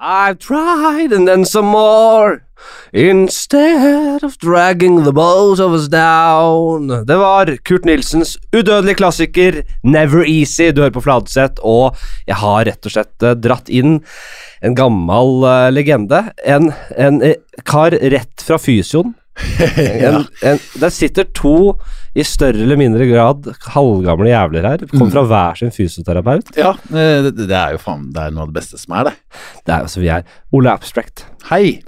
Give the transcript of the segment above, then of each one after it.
I've tried and then some more. Instead of dragging the boat of us down. Det var Kurt Nilsens udødelige klassiker Never Easy. Du hører på Fladseth, og jeg har rett og slett eh, dratt inn en gammel uh, legende. En, en en, kar rett fra fysioen. En, en, der sitter to i større eller mindre grad halvgamle jævler her. Kommer fra hver sin fysioterapeut. Ja, eh, det, det er jo faen Det er noe av det beste som er, det. Det er jo så vi er. Ole Abstract. Hei!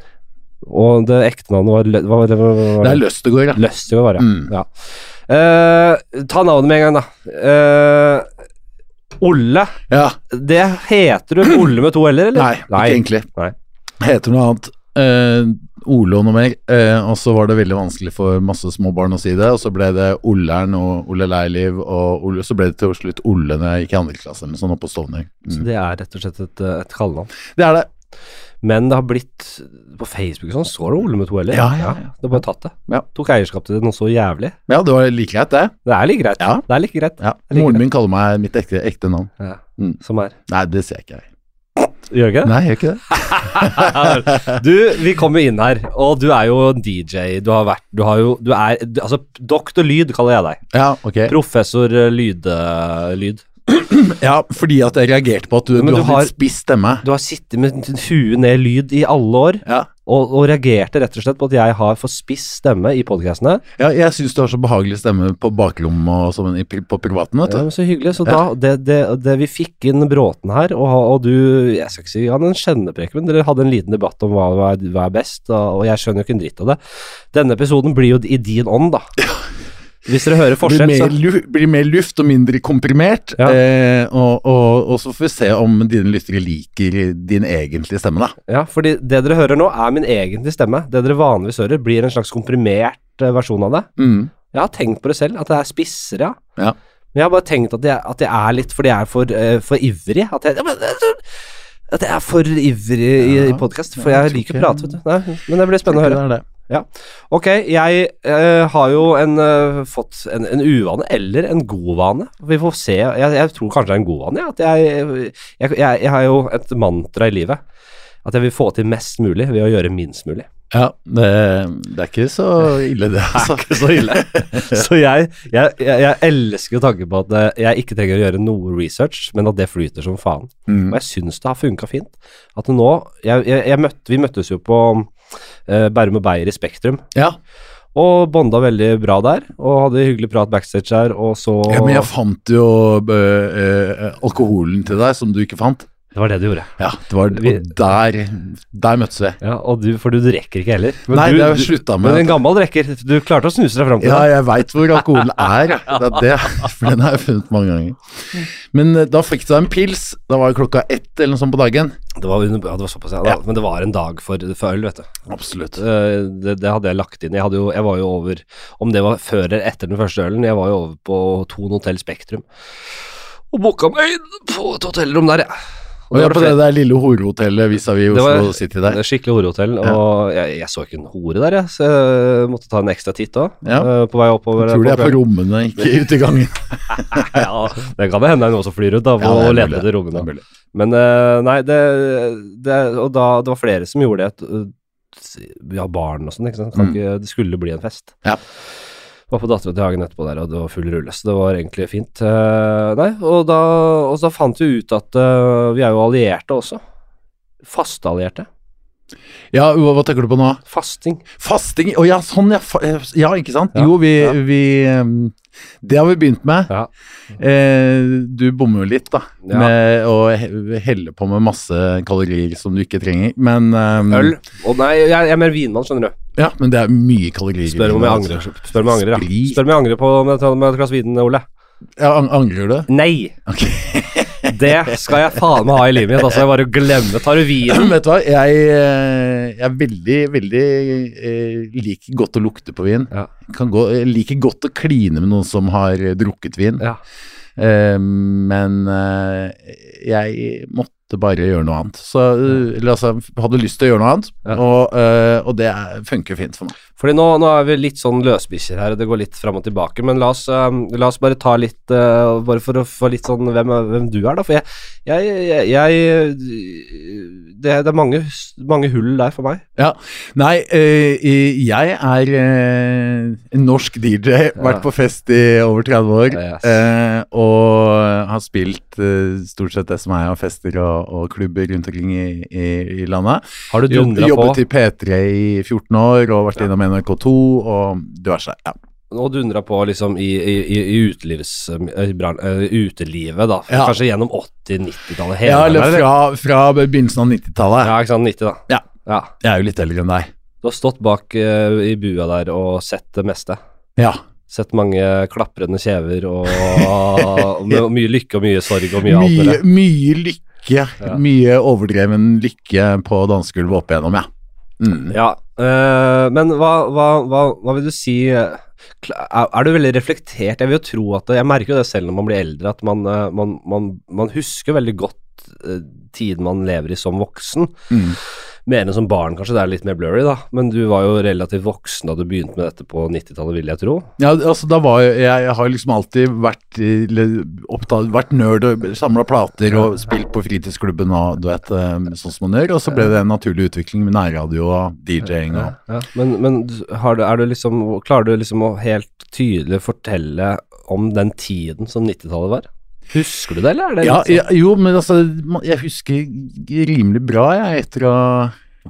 Og det ekte navnet var, Lø- var det? Hva var Det er Løstegård, ja. Løstegård var det. Mm. Ja. Uh, ta navnet med en gang, da. Uh, Olle. ja. Det heter du Olle med to l-er, eller? Nei, ikke egentlig. Nei. Heter noe annet. Eh, Ole og noe mer. Eh, og så var det veldig vanskelig for masse små barn å si det. Og så ble det Ollern og Ole Leiliv, og Ole, så ble det til slutt Olle når jeg gikk i andre klasse eller sånn oppe på Stovner. Så Mm. det er rett og slett et, eh, et kallenavn. Det er det. Men det har blitt På Facebook sånn står det Ole med to l-er. Ja, ja, ja. Du har bare tatt det. Ja. Tok eierskap til det noe så jævlig. Ja, det var like greit, det. Det er like greit. Ja. Det er like greit. Ja. Jeg liker Moren min kaller meg mitt ekte, ekte navn. Ja. Mm. Som er Nei, det ser jeg ikke jeg. Gjør ikke det? Nei, jeg gjør ikke det. du, vi kommer inn her, og du er jo DJ. Du har vært Du har jo Du er du, Altså, doktor Lyd kaller jeg deg. Ja, ok. Professor eh, lyd, eh, lyd. Ja, fordi at jeg reagerte på at du, du, har- litt spiss stemme. Du har sittet med huet ned lyd i alle år, Ja. Og, og reagerte rett og slett på at jeg har for spiss stemme i podkastene. ja jeg syns du har så behagelig stemme på baklomma og sånn på privaten, vet du. Ja, så hyggelig. Så da, det, det, det vi fikk inn Bråten her, og, og du Jeg skal ikke si han en skjenneprek, men dere hadde en liten debatt om hva, hva, er, hva er best, og, og jeg skjønner jo ikke en dritt av det. Denne episoden blir jo i din ånd, da. Hvis dere hører Blir forskjell, mer, så blir mer luft og mindre komprimert. Ja. Eh, og, og, og så får vi se om dine lyttere liker din egentlige stemme, da. Ja, fordi det dere hører nå, er min egentlige stemme. Det dere vanligvis hører, blir en slags komprimert eh, versjon av det. Mm. Jeg har tenkt på det selv, at det er spissere, ja. Ja. Men jeg har bare tenkt at jeg, at jeg er litt fordi jeg er for, uh, for ivrig. At jeg, eh, at jeg er for ivrig i, Ja, i podkast. For jeg jeg liker å prate, vet du. Nei, men det blir spennende å høre. Det er det. Ok, jeg eh, har jo en, eh, fått en, en uvane, eller en god vane. Vi får se. Jeg, jeg tror kanskje det er en god vane. Ja, at jeg, jeg, jeg, har jo et mantra i livet. At jeg vil få til mest mulig ved å gjøre minst mulig. Ja, det, det er ikke så ille, det, altså. ikke så ille. Så jeg, jeg, elsker tanken på at eh, jeg ikke trenger å gjøre noe research, men at det flyter som faen. Mm. Og jeg syns det har funka fint. At nå Vi møttes jo på Bærum og Beyer i Spektrum, Ja. og bonda veldig bra der. Og hadde hyggelig prat backstage her, og så ja, men jeg fant jo øh, øh, alkoholen til deg som du ikke fant. Det var det du gjorde. Ja, det var, og der, der møttes vi. Ja, og du, For du drikker ikke heller. Men Nei, du, det har jeg slutta med. Men en gammel drikker. Du klarte å snuse deg fram til Ja, jeg veit hvor alkoholen er. Det er det, for den har jeg funnet mange ganger. Men eh, da fikk du deg en pils. Da var det klokka ett eller noe sånt på dagen. Det var, ja, det var såpass, ja. Ja. Men det var en dag for, for øl, vet du. Absolutt. Eh, Det, det hadde jeg lagt inn. Jeg, hadde jo, jeg var jo over Om det var før eller etter den første ølen, jeg var jo over på Thon hotell Spektrum og booka meg inn på et hotellrom der, jeg. Og ja, var på det der lille horehotellet vis-à-vis Oslo City der. Det skikkelig horehotell, og jeg, jeg så ikke en hore der, jeg, så jeg måtte ta en ekstra titt òg. Ja. På vei oppover. Jeg tror det er på rommene, ikke ute i gangen. ja, det kan det hende det er noen som flyr ut da, Ja, leder mulig. til rommene. Men eh, nei, det, det Og da det var flere som gjorde det. eh, Vi har barn og sånn, ikke sant. Kan Mm. ikke, det skulle bli en fest. Ja. Var på Dattera til Hagen etterpå der, og det var full rulle, så det var egentlig fint. Uh, nei, og da, og da fant vi ut at uh, vi er jo allierte også. Fasteallierte. Ja, hva, hva tenker du på nå? Fasting. Fasting Å ja, sånn ja. Eh, ja, ikke sant? Ja, Jo, vi, ja. vi Det har vi begynt med. Ja. Eh, du bommer jo litt, da. Med å helle på med masse kalorier som du ikke trenger. Men um, Øl. Oh, nei, jeg, er mer vinmann, skjønner du. Ja, men det er mye kalorier. Spør om jeg det, angrer. Spør om jeg angrer, ja. Spør om jeg angrer på med, med et glass vin, Ole. Ja, angrer du? Nei! Ok. Det skal jeg faen meg ha i livet mitt. Altså, jeg bare glemmer Tar du vinen? Vet du hva, jeg, eh, jeg er veldig, veldig eh, liker godt å lukte på vin. Ja. Kan gå, jeg liker godt å kline med noen som har eh, drukket vin. Ja. Eh, men eh, jeg måtte bare gjøre noe annet. Så, eh, eller altså, hadde lyst til å gjøre noe annet, Ja. og, og det er, funker fint for meg. Fordi nå, nå er vi litt sånn løsbikkjer her, og det går litt fram og tilbake, men la oss, um, la oss bare ta litt uh, Bare for å få litt sånn hvem, hvem du er, da. For jeg, jeg, jeg, det, det, er mange, mange, hull der for meg. Ja. Nei, øh, jeg er øh, en norsk DJ, ja. vært på fest i over 30 år, yes. og har spilt stort sett det som er av fester og, og klubber rundt omkring i, i, i landet. Har du dundra på? Jobbet i P3 i 14 år og vært ja. innom NRK2 og diverse. ja. Og dundra på liksom i, i, i utelivs, uh, utelivet, da. Ja. Kanskje gjennom 80-90-tallet? Ja, eller fra, fra begynnelsen av 90-tallet. Ja, ikke sant. 90, da. Ja. ja. Jeg er jo litt eldre enn deg. Du har stått bak uh, i bua der og sett det meste. Ja. Sett mange klaprende kjever og, og, og, og mye lykke og mye sorg og mye, mye alt det Mye lykke. Ja. Mye overdreven lykke på dansegulvet opp igjennom, ja. Mm. Ja, øh, men hva, hva, hva, hva, vil du si er, er, du veldig reflektert? Jeg vil jo tro at Jeg merker jo det selv når man blir eldre, at man, eh, man, man, man husker veldig godt tiden man lever i som voksen. Mm mer enn som barn, kanskje. Det er litt mer blurry, da. Men du var jo relativt voksen da du begynte med dette på 90-tallet, vil jeg tro. Ja, altså da var jeg Jeg har liksom alltid vært opptatt, vært nerd og samla plater og spilt på fritidsklubben og du vet, eh, sånn som man gjør. Og så ble det en naturlig utvikling med nærradio og DJ-ing og ja. Men, men du, du liksom, klarer du liksom å helt tydelig fortelle om den tiden som 90-tallet var? Husker du det, eller? Det ja, sånn? ja, jo, men altså Jeg husker rimelig bra, jeg, etter å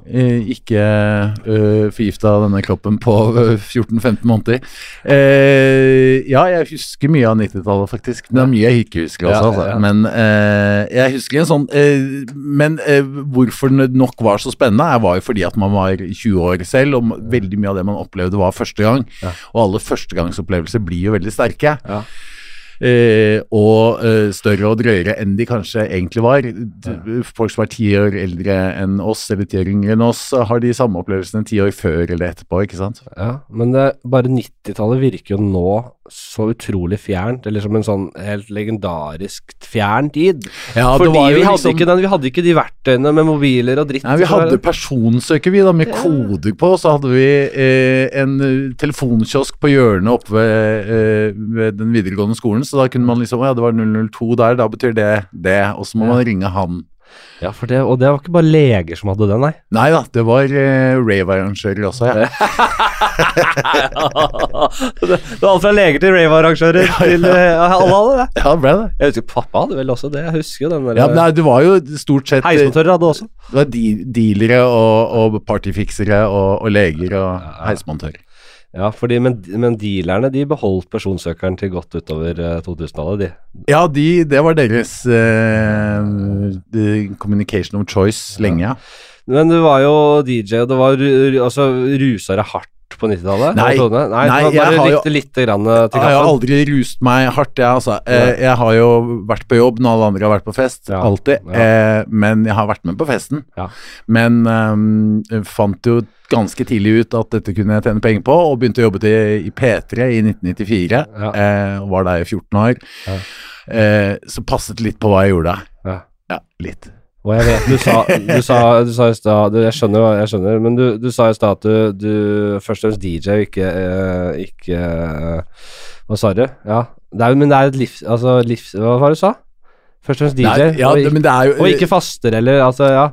eh, ikke uh, forgifta denne kroppen på 14-15 måneder. Eh, ja, jeg husker mye av 90-tallet, faktisk. Det er mye jeg ikke husker også, altså. Men eh, jeg husker en sånn eh, Men eh, hvorfor det nok var så spennende, er, var jo fordi at man var 20 år selv, og veldig mye av det man opplevde, var første gang. Og alle førstegangsopplevelser blir jo veldig sterke. Ja eh, og eh, større og drøyere enn de kanskje egentlig var. Folk som er ti år eldre enn oss, eller ti år yngre enn oss, har de samme opplevelsene ti år før eller etterpå, ikke sant? Ja, men det, bare 90-tallet virker jo nå så utrolig fjernt, eller som en sånn helt legendarisk fjern tid. Ja, Fordi vi hadde, liksom, ikke den, vi hadde ikke de verktøyene med mobiler og dritt. Nei, vi hadde personsøker, vi, da, med ja. koder på. Så hadde vi eh, en eh, telefonkiosk på hjørnet oppe ved, eh, ved, den videregående skolen, så da kunne man liksom Ja, det var 002 der, da betyr det det, og så må ja. man ringe han. Ja, for det, Og det var ikke bare leger som hadde det, nei? Nei da, det var uh, rave-arrangører også, ja. det, var alt fra leger til rave-arrangører ja, til uh, alle hadde det. Ja, det ble det. Jeg husker Pappa hadde vel også det, jeg husker jo den der Ja, nei, det var jo stort sett Heismontører hadde også. Det var de, dealere og, og partyfiksere og, og leger og ja, heismontører. Ja, fordi, men, men, dealerne de beholdt personsøkeren til godt utover uh, eh, 2000-tallet, de. Ja, de, det var deres eh, communication of choice lenge, ja. Men du var jo DJ, og det var altså, rusa deg hardt på 90-tallet? Nei, nei, nei jeg har jo litt eh, Jeg har aldri rust meg hardt, jeg, altså. Eh, jeg har jo vært på jobb når alle andre har vært på fest, ja, alltid. Ja. Eh, men jeg har vært med på festen. Ja. Men um, fant jo ganske tidlig ut at dette kunne jeg tjene penger på, og begynte å jobbe til, i P3 i 1994. Ja. og var der i 14 år. Ja. Eh, så passet litt på hva jeg gjorde. Ja, ja litt. Og jeg vet, du sa, du sa, du sa i stad Jeg skjønner, jeg skjønner, men du, du sa i stad at du, du først og fremst DJ ikke, eh, ikke Hva sa du? Ja. Det er, men det er et livs... Altså livs... Hva var det du sa? Først og fremst DJ, nei, ja, og, det, jo, og, ikke faster, eller altså, ja.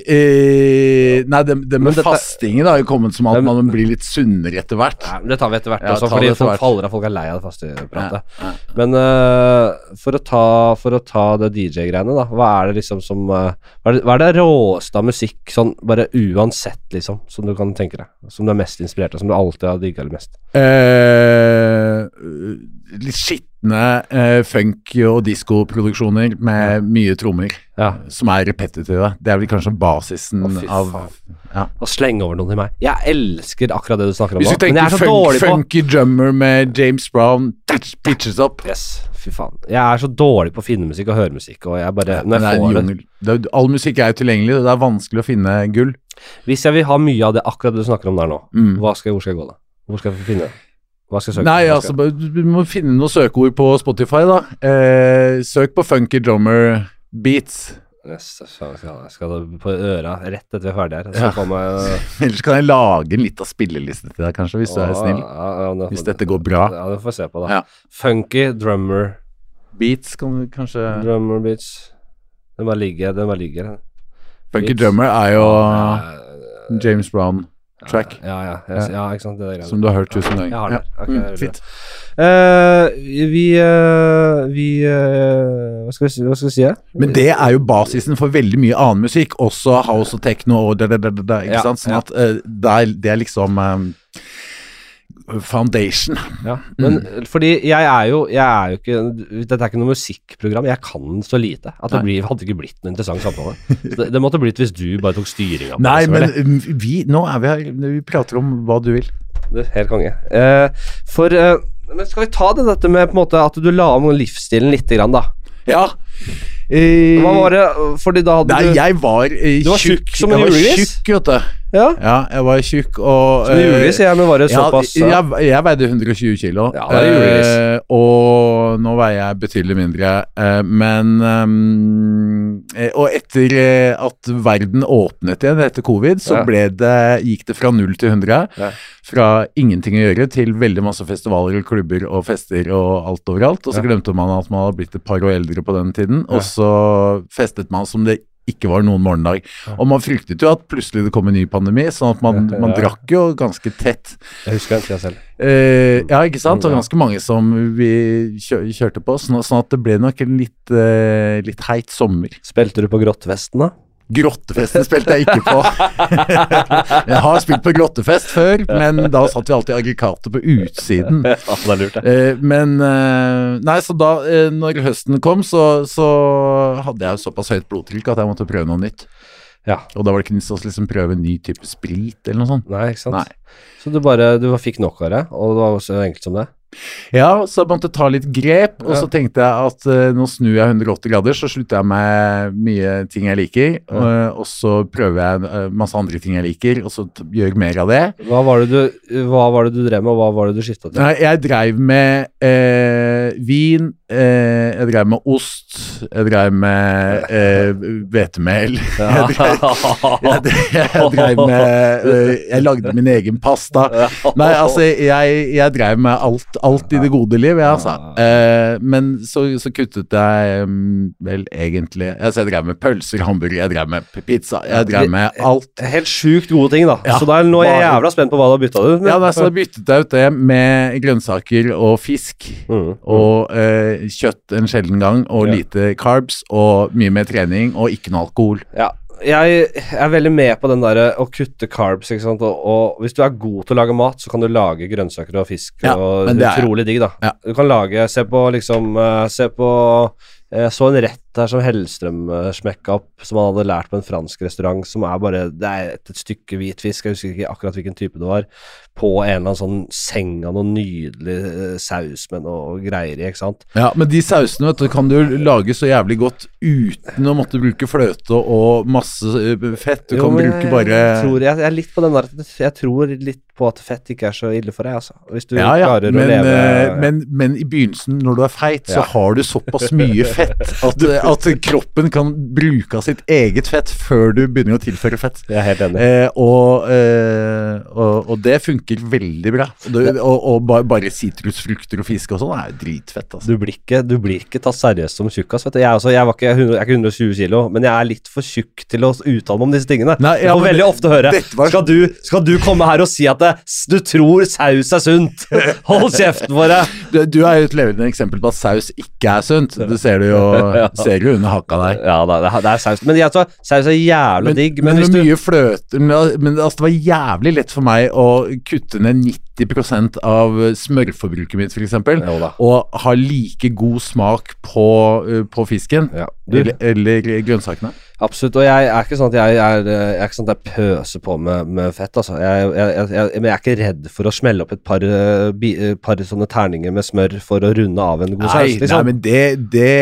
Eh, nei, det, det med dette, fastingen har jo kommet som at man blir litt sunnere etter hvert. Nei, det tar vi etter hvert ja, også, fordi folk faller av, folk er lei av det fastepratet. Ja, Men uh, for, å ta, for, å ta, det DJ-greiene, da, hva er det liksom som uh, hva, er det, hva er det råeste av musikk, sånn bare uansett, liksom, som du kan tenke deg? Som du er mest inspirert av, som du alltid har digga mest? Eh, litt skitt skitne eh, funk- og diskoproduksjoner med mye trommer. Ja. Som er repetitive. Det er vel kanskje basisen oh, av ja. Og slenge over noen til meg. Jeg elsker akkurat det du snakker om Hvis du tenker funk, funky drummer med James Brown, pitches up. Yes, fy faen. Jeg er så dårlig på å finne musikk og høre musikk, og jeg bare Når jeg får det, det All musikk er jo tilgjengelig, det er vanskelig å finne gull. Hvis jeg vil ha mye av det akkurat det du snakker om der nå, mm. skal, hvor skal jeg gå da? Hvor skal jeg finne det? Hva skal jeg søke? Nei, altså, Du må finne noen søkeord på Spotify, da. Eh, søk på funky drummer beats. Yes, skal, jeg skal på øra rett etter vi er ferdige her. Så Ja. meg Ellers kan jeg lage en liten spilleliste til deg, kanskje, hvis du er snill. Ja, ja, det- Hvis dette går bra. Ja, det får vi se på, da. Funky drummer. Beats kan du kanskje Drummer beats. Den bare ligger, den bare ligger. Funky Beats. Drummer er jo Ja, James Brown-track, Ja, ja, ja, ja, ikke sant. Det der som du har hørt tusen ganger. Jeg har det. Ja. Ok, Mm, fint. Uh, vi uh, Vi uh, Hva skal vi? Hva skal vi si? ja? Men det er jo basisen for veldig mye annen musikk, også house og techno og da, da, da, da, ikke Ja, sant? Sånn ja. at eh, det, er, det er liksom eh, foundation. Ja, men fordi jeg er jo Jeg er jo ikke Dette er ikke noe musikkprogram. Jeg kan så lite at det blir, hadde ikke blitt noen interessant samtale. Det, det måtte blitt hvis du bare tok styringa. Nei, det, men eh, vi, nå er vi her, vi prater om hva du vil. Det er Helt konge. Eh, for eh, Men skal vi ta det dette med på en måte at du la om livsstilen lite grann, da? Ja. Hva var det Fordi da hadde Nei, du jeg var eh, Du var tjukk som en Jeg var julegris? tjukk, vet du. Ja, Ja, jeg var tjukk og som eh, jeg, men var det såpass ja, jeg, jeg veide 120 kilo, Ja, det er eh, og nå veier jeg betydelig mindre. Eh, men eh, Og etter at verden åpnet igjen etter covid, så det, gikk det fra null til 100. Fra ingenting å gjøre til veldig masse festivaler, og klubber og fester og alt overalt. Og så glemte man at man hadde blitt et par år eldre på den tiden, og så festet man som det ikke var noen morgendag. Og man fryktet jo at plutselig det kom en ny pandemi, sånn at man, man drakk jo ganske tett. Jeg husker den tida selv. Eh, ja, ikke sant? Og var ganske mange som vi kjørte på, sånn, sånn at det ble nok en litt, eh, litt heit sommer. Spilte du på Grottvesten, da? Grottefesten spilte jeg ikke på. jeg har spilt på grottefest før, men da satt vi alltid aggregatet på utsiden. Ja, det er lurt, det. Eh, men eh, Nei, så da eh, når høsten kom, så, så hadde jeg såpass høyt blodtrykk at jeg måtte prøve noe nytt. Ja. Og da var det ikke nytt å liksom prøve en ny type sprit eller noe sånt. Nei, ikke sant. Nei. Så du bare du fikk nok av det, og det var så enkelt som det? Ja, så jeg måtte ta litt grep, og Ja. så tenkte jeg at uh, nå snur jeg 180 grader, så slutter jeg med mye ting jeg liker, ja. og så prøver jeg uh, masse andre ting jeg liker, og så gjør mer av det. Hva var det du, hva var det du drev med, og hva var det du skifta til? Nei, jeg dreiv med uh, vin, eh, jeg dreiv med ost, jeg dreiv med eh, hvetemel, Eh, jeg, dreiv, med eh, Jeg lagde min egen pasta. Nei, altså, jeg, jeg dreiv med alt, alt i det gode liv, jeg, altså. Eh, men så, så kuttet jeg mm, vel egentlig Altså, jeg dreiv med pølser, hamburger, jeg dreiv med pizza, jeg dreiv med alt. Helt sjukt gode ting, da. Ja. Så da, nå er jeg jævla spent på hva du har bytta ut med. Ja, nei, så jeg byttet jeg ut det med grønnsaker og fisk. Mm. Og eh, kjøtt en sjelden gang, og Ja. lite carbs, og mye mer trening, og ikke noe alkohol. Ja, jeg er veldig med på den derre å kutte carbs, ikke sant. Og, og hvis du er god til å lage mat, så kan du lage grønnsaker og fisk, Ja, og utrolig digg, da. Ja. Du kan lage Se på liksom eh, Se på Jeg så en rett her som Hellstrøm smekka opp, som han hadde lært på en fransk restaurant, som er bare Det er et, et stykke hvit fisk, jeg husker ikke akkurat hvilken type det var, på en eller annen sånn seng av noe nydelig eh, saus med noe greier i, ikke sant. Ja, men de sausene vet du, kan du lage så jævlig godt uten å måtte bruke fløte og masse eh, fett. Du Jo, kan bruke bare jeg, tror, jeg, jeg er litt på den der Jeg tror litt på at fett ikke er så ille for deg, altså. Hvis du ja, ja, klarer men, å leve eh, men, men i begynnelsen, når du er feit, så Ja. har du såpass mye fett at, at kroppen kan bruke av sitt eget fett før du begynner å tilføre fett. Jeg er helt enig. Eh, og, eh, og, og det funker veldig bra. Og, og, og bare sitrusfrukter og fisk og sånn er jo dritfett, altså. Du blir, ikke, du blir ikke tatt seriøst som tjukkas. Jeg, er jeg, var ikke, jeg er ikke 120 kilo, men jeg er litt for tjukk til å uttale meg om disse tingene. Nei, ja, jeg får veldig ofte høre var- skal, du, skal du komme her og si at det, du tror saus er sunt? Hold kjeften for deg! Du, du er jo et levende eksempel på at saus ikke er sunt. Det ser du jo, ser du under hakka der. Ja, da, det, er- det er saus. Men jeg tror saus er jævla Men, digg. men, Men, du mye fløte Men, men altså, det var jævlig lett for meg å kutte ned 90% av smørforbruket mitt, f.eks. Jo. Og ha like god smak på, uh, på fisken. Ja, du, Eller, eller grønnsakene. Absolutt, og jeg er ikke sånn at jeg er, jeg er sånn at jeg pøser på med, med fett, altså. Jeg, jeg, men jeg er ikke redd for å smelle opp et par, eh, bi, eh, par sånne terninger med smør for å runde av en god saus. Liksom. nei, men det, det,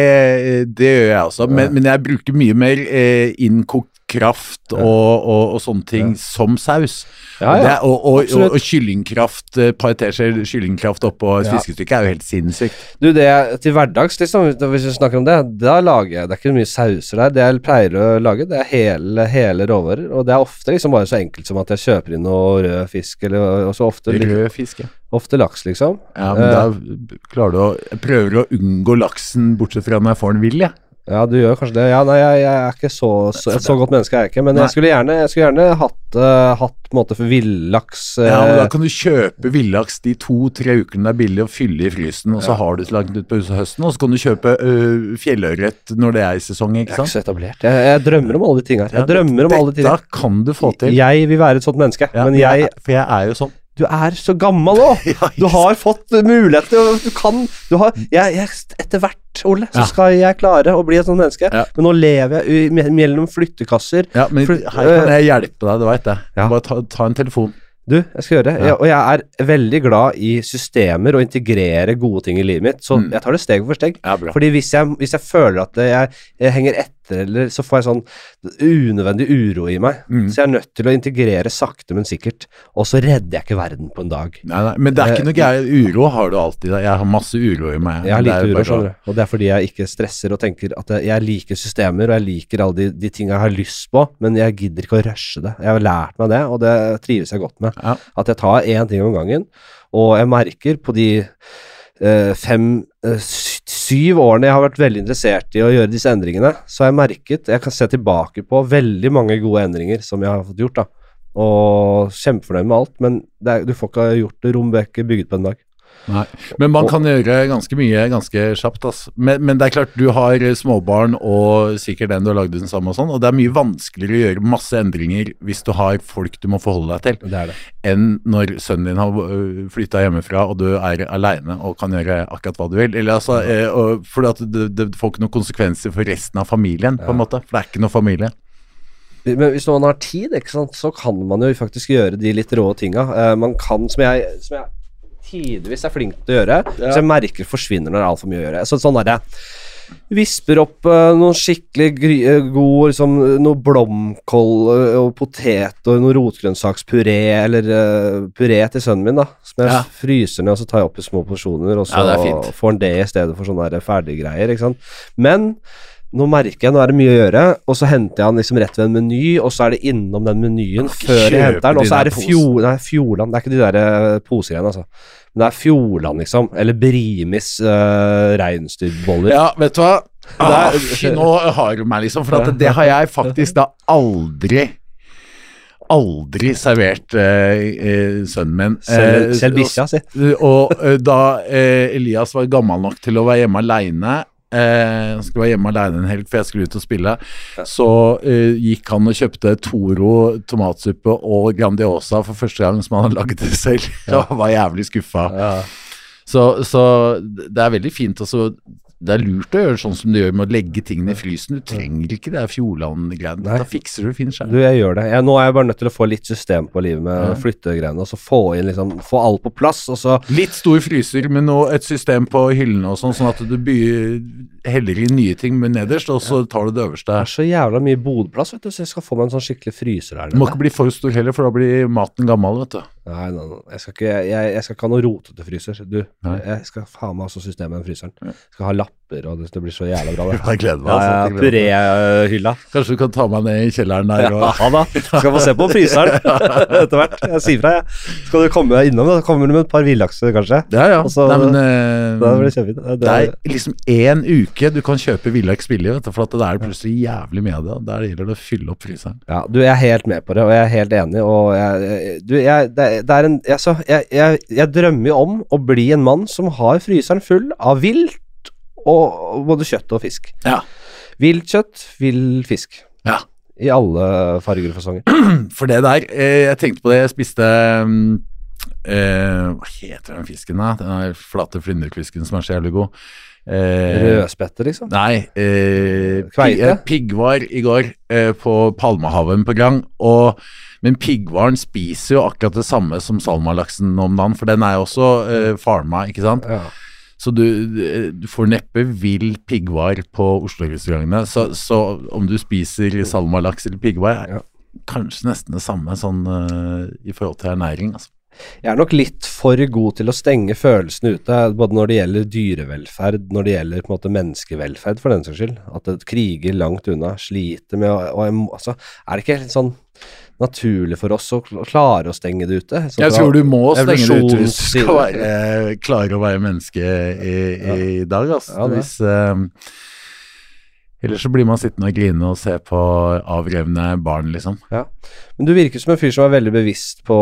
det gjør jeg også. Men, men jeg bruker mye mer eh, innkokt kraft og, og, og sånne ting som saus. Ja, ja. er- og, og, kyllingkraft, eh, par kyllingkraft oppå et Ja. fiskestykke er jo helt sinnssykt. Du, det er til hverdags, liksom, hvis vi snakker om det, da lager jeg Det er ikke mye sauser der. Det jeg pleier å lage, det er hele, hele råvarer. Og det er ofte liksom bare så enkelt som at jeg kjøper inn noe rød fisk, eller og så ofte, Rød fisk, ja. ofte laks, liksom. Ja, men Eh. da klarer du å prøver å unngå laksen, bortsett fra når jeg får den vill, jeg. Ja, du gjør kanskje det. Ja, nei, jeg, jeg er ikke så, så Et så godt menneske er jeg ikke. Men jeg skulle gjerne, jeg skulle gjerne hatt, uh, hatt måte for villaks uh, Ja, men Da kan du kjøpe villaks de to-tre ukene det er billig, og fylle i frysen, og så har du så langt utpå høsten. Og så kan du kjøpe uh, fjellørret når det er i sesong, Jeg ikke er ikke så etablert. Jeg, jeg drømmer om alle de tinga. Jeg Ja, drømmer om alle de Dette kan du få til. Jeg vil være et sånt menneske, Ja, men jeg For jeg er jo sånn. Du er så gammel nå! Du har fått mulighet til å Du kan du har, jeg, jeg, Etter hvert, Ole, så skal jeg klare å bli et sånt menneske. Ja. Men nå lever jeg u- mellom flyttekasser. Ja, men her kan jeg hjelpe deg, du veit det. Ja. Bare ta, ta en telefon. Du, jeg skal gjøre det. Ja. Jeg, og jeg er veldig glad i systemer og integrere gode ting i livet mitt, så Mm. jeg tar det steg for steg. Ja. Fordi hvis jeg, hvis jeg føler at jeg, jeg henger etter, eller så får jeg sånn unødvendig uro i meg, Mm. så jeg er nødt til å integrere sakte, men sikkert. Og så redder jeg ikke verden på en dag. Nei, nei, men det er ikke noe gærent. Uro har du alltid. Jeg har masse uro i meg. Jeg har lite uro, skjønner du. Og det er fordi jeg ikke stresser og tenker at jeg, jeg liker systemer, og jeg liker alle de, de tinga jeg har lyst på, men jeg gidder ikke å rushe det. Jeg har lært meg det, og det trives jeg godt med. Ja. At jeg tar én ting om gangen, og jeg merker på de eh, fem, eh, årene jeg har vært veldig interessert i å gjøre disse endringene, så har jeg merket Jeg kan se tilbake på veldig mange gode endringer som jeg har fått gjort, da. Og kjempefornøyd med alt, men er, du får ikke gjort det rom ikke bygget på en dag. Nei. Men man kan gjøre ganske mye ganske kjapt. Altså. Men, men det er klart, du har småbarn og sikkert den du har lagd den samme og sånn, og det er mye vanskeligere å gjøre masse endringer hvis du har folk du må forholde deg til, Det er det. enn når sønnen din har flytta hjemmefra og du er aleine og kan gjøre akkurat hva du vil. Eller altså, eh, for det, det får ikke noen konsekvenser for resten av familien, på en måte. For det er ikke noe familie. Men hvis noen har tid, ikke sant, så kan man jo faktisk gjøre de litt rå tinga. Eh, man kan, som jeg, som jeg tidvis er flink til å gjøre, så jeg merker forsvinner når det er altfor mye å gjøre. Så, sånn er det. Visper opp uh, noen skikkelig gry, eh, god liksom, Noe blomkål uh, og potet og noe rotgrønnsakspuré, eller puré til sønnen min, da. Som jeg Ja. fryser ned, og så tar jeg opp i små porsjoner, og så Ja, får han det i stedet for sånne ferdiggreier, ikke sant. Men nå merker jeg, nå er det mye å gjøre, og så henter jeg den liksom rett ved en meny, og så er det innom den menyen før jeg henter den, og så er det Fjord, Fjordland, det er ikke de der posegreiene, altså. Men det er Fjordland, liksom, eller Brimis uh, reinsdyrboller. Ja, vet du hva? Ah, er- fy, nå har du meg, liksom. For det har jeg faktisk da aldri Aldri servert eh, eh, sønnen min. Eh, selv bikkja, si. Og eh, da eh, Elias var gammel nok til å være hjemme aleine eh, skulle være hjemme alene en helg, for jeg skulle ut og spille. Så eh, gikk han og kjøpte Toro tomatsuppe og Grandiosa for første gang som han hadde laget det selv. Og var jævlig skuffa. Ja. Så, så det er veldig fint også Det er lurt å gjøre sånn som du gjør med å legge tingene i frysen. Du trenger ikke det Fjordland-greiene. Da fikser du fin fint Du, jeg gjør det. Jeg, nå er jeg bare nødt til å få litt system på livet med Ja. flyttegreiene, og så få inn liksom Få alt på plass, og så Litt stor fryser med noe, et system på hyllene og sånn, sånn at du byr heller inn nye ting med nederst, og så tar du det øverste. Det er så jævla mye bodplass, vet du, så jeg skal få meg en sånn skikkelig fryser her Du må ikke bli for stor heller, for da blir maten gammel, vet du. Nei, nei, nei. Jeg skal ikke, jeg, jeg skal ikke ha noe rotete fryser. Du, Nei. jeg skal ha med også systemet i den fryseren. Jeg skal ha lapper, og det, det blir så jævla bra. Det. Jeg gleder meg. Ja, altså, ja, til. Puréhylla. Kanskje du kan ta meg ned i kjelleren der og Ja da. Skal få se på fryseren etter hvert. Jeg sier fra, jeg. Skal du komme innom? da? Kommer du med et par villakser, kanskje? Ja, ja. Så- Nei, men, uh, Da blir det kjempefint. Det, det er liksom én uke du kan kjøpe villaks billig, vet du, for at det er plutselig jævlig med det. Der gjelder det å fylle opp fryseren. Ja, du, jeg er helt med på det, og jeg er helt enig, og jeg- du, jeg, det, er- det er en jeg, så, jeg, jeg, jeg drømmer jo om å bli en mann som har fryseren full av vilt, og, både kjøtt og fisk. Ja. Vilt kjøtt, vill fisk. Ja. I alle farger og fasonger. For det der, eh, jeg tenkte på det, jeg spiste mm, eh, Hva heter den fisken, da? Den flate flyndrefisken som er så jævlig god. Eh, Rødspette, liksom. Nei, eh, Kveite? eh, piggvar i går eh, på Palmehaven på Grang. Og, men piggvaren spiser jo akkurat det samme som salmalaksen om dagen, for den er jo også uh, farma, ikke sant. Ja. Så du, du får neppe vill piggvar på Oslo-restaurantene. Så, så om du spiser salmalaks eller piggvar, er Ja. kanskje nesten det samme sånn uh, i forhold til ernæring. Altså. Jeg er nok litt for god til å stenge følelsene ute, både når det gjelder dyrevelferd, når det gjelder på en måte menneskevelferd, for den saks skyld. At det kriger langt unna, sliter med å altså, Er det ikke helt sånn naturlig for oss å klare å stenge det ute? Så Jeg tror du må stenge det ute hvis du skal være, klare å være menneske i, i dag. Altså. Ja, hvis, eh, ellers så blir man sittende og grine og se på avrevne barn, liksom. Men du virker som en fyr som er veldig bevisst på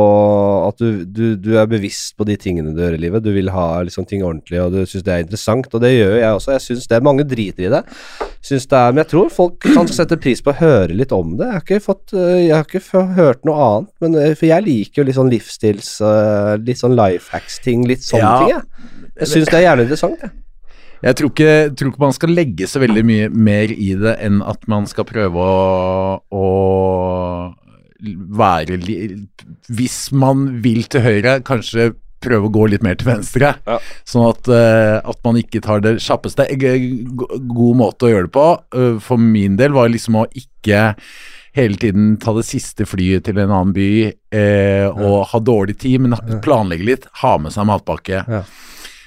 at du, du, du er bevisst på de tingene du gjør i livet. Du vil ha liksom ting ordentlig, og du syns det er interessant, og det gjør jeg også. Jeg syns det er mange driter i det. Synes det er, men jeg tror folk kan sette pris på å høre litt om det. Jeg har ikke, fått, øh, jeg har ikke hørt noe annet, men, øh, for jeg liker jo litt sånn livsstils, øh, litt sånn life hacks-ting, litt sånne Ja. ting, jeg. Jeg syns det er jævlig interessant, jeg. Jeg tror ikke, tror ikke man skal legge så veldig mye mer i det enn at man skal prøve å, å være Hvis man vil til høyre, kanskje prøve å gå litt mer til venstre. Ja. Sånn at, eh, at man ikke tar det kjappeste. God måte å gjøre det på, eh, for min del, var liksom å ikke hele tiden ta det siste flyet til en annen by eh, og ha dårlig tid, men planlegge litt, ha med seg matpakke. Ja.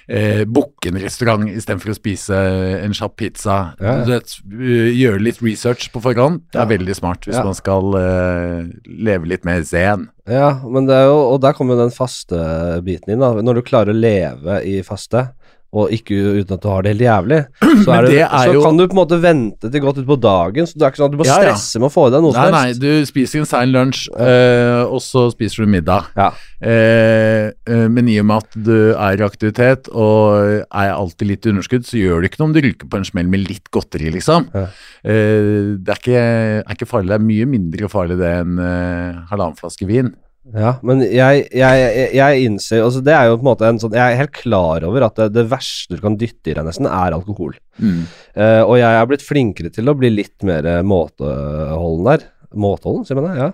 Eh, Booke en restaurant istedenfor å spise en kjapp pizza. Ja. Vet, eh, gjøre litt research på forhånd. Det er veldig smart hvis man skal eh, leve litt mer zen. Ja, men det er jo, og der kommer den faste biten inn, da. Når du klarer å leve i faste, og ikke uten at du har det helt jævlig, så, er det, det er så jo- kan du på en måte vente til godt utpå dagen, så det er ikke sånn at du må Ja, ja. med å få i deg noe Nei, som nei, helst. du spiser en sein lunsj, øh, og så spiser du middag. Ja. Eh, eh, men i og med at du er i aktivitet og er alltid litt i underskudd, så gjør det ikke noe om du ryker på en smell med litt godteri, liksom. Eh, det er ikke, er ikke farlig. Det er mye mindre farlig det enn eh, halvannen flaske vin. Ja, men jeg, jeg, jeg, innser altså Det er jo på en måte en sånn Jeg er helt klar over at det, det verste du kan dytte i deg, nesten, er alkohol. Mm. Uh, og jeg er blitt flinkere til å bli litt mer måteholden der. Måteholden, sier man det? Ja.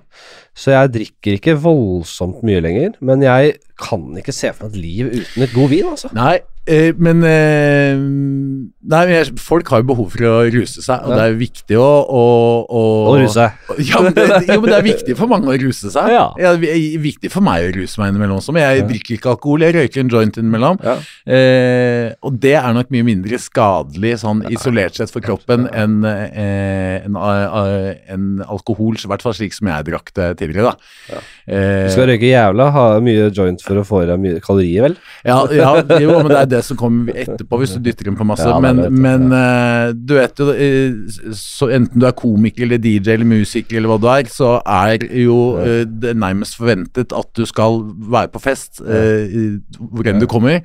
Så jeg drikker ikke voldsomt mye lenger, men jeg kan ikke se for meg et liv uten litt god vin, altså. Nei, eh, men eh, Nei, men folk har jo behov for å ruse seg, og Ja. det er viktig å, å, å å ruse. Ja, men det, jo, men det er viktig for mange å ruse seg. Ja. det er viktig for meg å ruse meg innimellom også, men jeg Ja. drikker ikke alkohol. Jeg røyker en joint innimellom. Ja. Eh, og det er nok mye mindre skadelig sånn isolert sett for kroppen enn eh, en, eh, en alkohol, i hvert fall slik som jeg drakk det tidligere. da. Ja. Eh, Du skal røyke jævla, ha mye joint for å få i deg mye kalorier, vel? ja, ja, jo, men det er det som kommer etterpå hvis du dytter inn på masse. Ja, men vet men eh, du vet jo eh, så Enten du er komiker eller DJ eller musiker eller hva du er, så er jo eh, det nærmest forventet at du skal være på fest hvor enn du kommer.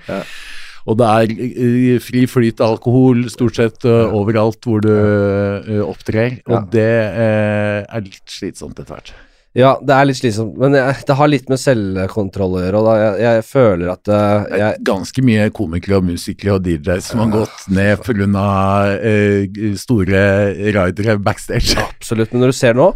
Og det er fri flyt av alkohol stort sett uh, overalt hvor du uh, opptrer. Ja. Og det uh, er litt slitsomt etter hvert. Ja, det er litt slitsomt, men jeg, det har litt med selvkontroll å gjøre, og da jeg, jeg føler at eh, Det er jeg, ganske mye komikere og musikere og DJs som har gått ned pga. Uh, store ridere backstage. Absolutt, men når du ser nå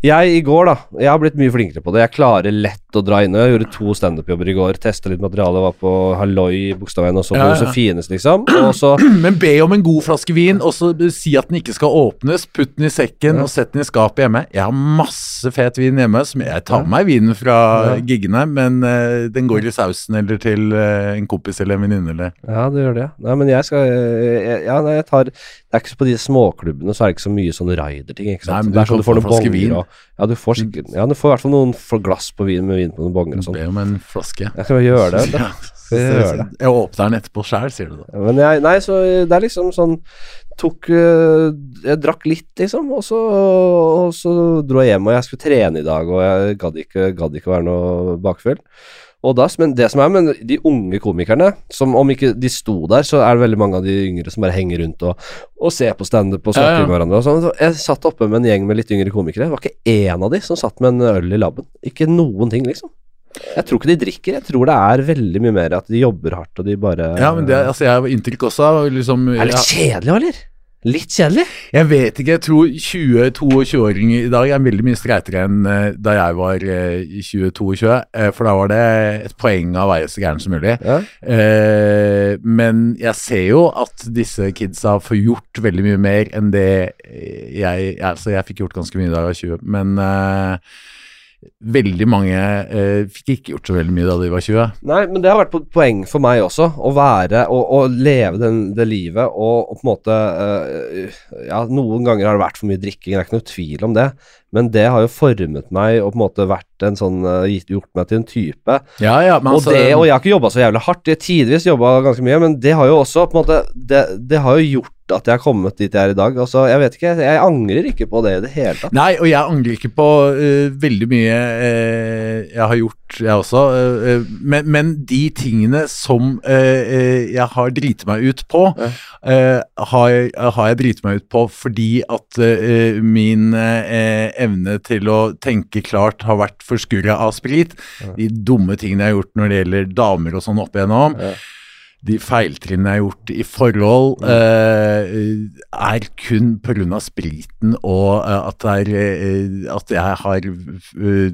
Jeg i går, da, jeg har blitt mye flinkere på det. Jeg klarer lett å dra inn. Jeg gjorde to standup-jobber i går. Testa litt materiale, var på Halloi i Bogstadveien og så på Ja, ja. Josefines, liksom. Og så Men be om en god flaske vin, og så si at den ikke skal åpnes. Putt den i sekken Ja. og sett den i skapet hjemme. Jeg har masse fet vin hjemme. Som jeg tar med meg vinen fra giggene, men uh, den går i sausen eller til uh, en kompis eller en venninne eller Ja, det gjør det. Nei, men jeg skal jeg, Ja, nei, jeg tar Det er ikke så på de småklubbene så er det ikke så mye sånn rider-ting, ikke sant. Nei, men du sånn kan få en flaske vin. Og, ja, du får sikkert Ja, du får i hvert fall noen glass på vin med vin på noen bonger og sånn. Be om en flaske. Jeg skal bare gjøre det. Ja, jeg gjør det? Jeg åpner den etterpå sjæl, sier du da. Men jeg, nei, så det er liksom sånn Tok øh, Jeg drakk litt, liksom, og så, og så dro jeg hjem, og jeg skulle trene i dag, og jeg gadd ikke, gadd ikke være noe bakfull. Og da, men det som er med de unge komikerne, som om ikke de sto der, så er det veldig mange av de yngre som bare henger rundt og, og ser på standup og snakker Ja, ja. med hverandre og sånn. Så Jeg satt oppe med en gjeng med litt yngre komikere. Det var ikke én av de som satt med en øl i labben. Ikke noen ting, liksom. Jeg tror ikke de drikker, jeg tror det er veldig mye mer at de jobber hardt og de bare Ja, men det, altså, jeg har inntrykk også av liksom Det er litt ja, kjedelig, eller? Litt kjedelig? Jeg vet ikke, jeg tror 20-22-åringer i dag er veldig mye streitere enn eh, da jeg var eh, i 20-22, eh, for da var det et poeng av å være så gæren som mulig. Ja. Eh, men jeg ser jo at disse kidsa får gjort veldig mye mer enn det jeg Altså, jeg fikk gjort ganske mye da jeg var 20, men eh, veldig mange eh, fikk ikke gjort så veldig mye da de var 20. Nei, men det har vært et poeng for meg også, å være og, og leve den, det livet og, og på en måte eh, Ja, noen ganger har det vært for mye drikking, det er ikke noe tvil om det, men det har jo formet meg og på en måte vært en sånn øh, gjort meg til en type. Ja, ja, men og, altså det, og jeg har ikke jobba så jævlig hardt, jeg har tidvis jobba ganske mye, men det har jo også på en måte Det, det har jo gjort at jeg har kommet dit jeg er i dag. Altså, jeg vet ikke, jeg angrer ikke på det i det hele tatt. Nei, og jeg angrer ikke på uh, veldig mye uh, jeg har gjort, jeg også. Uh, men, men de tingene som jeg har driti meg ut på, har, jeg- har jeg driti meg ut på fordi at min evne til å tenke klart har vært forskurra av sprit. De dumme tingene jeg har gjort når det gjelder damer og sånn opp igjennom. De feiltrinnene jeg har gjort i forhold, eh, er kun pga. spriten og eh, at, det er, eh, at jeg har eh,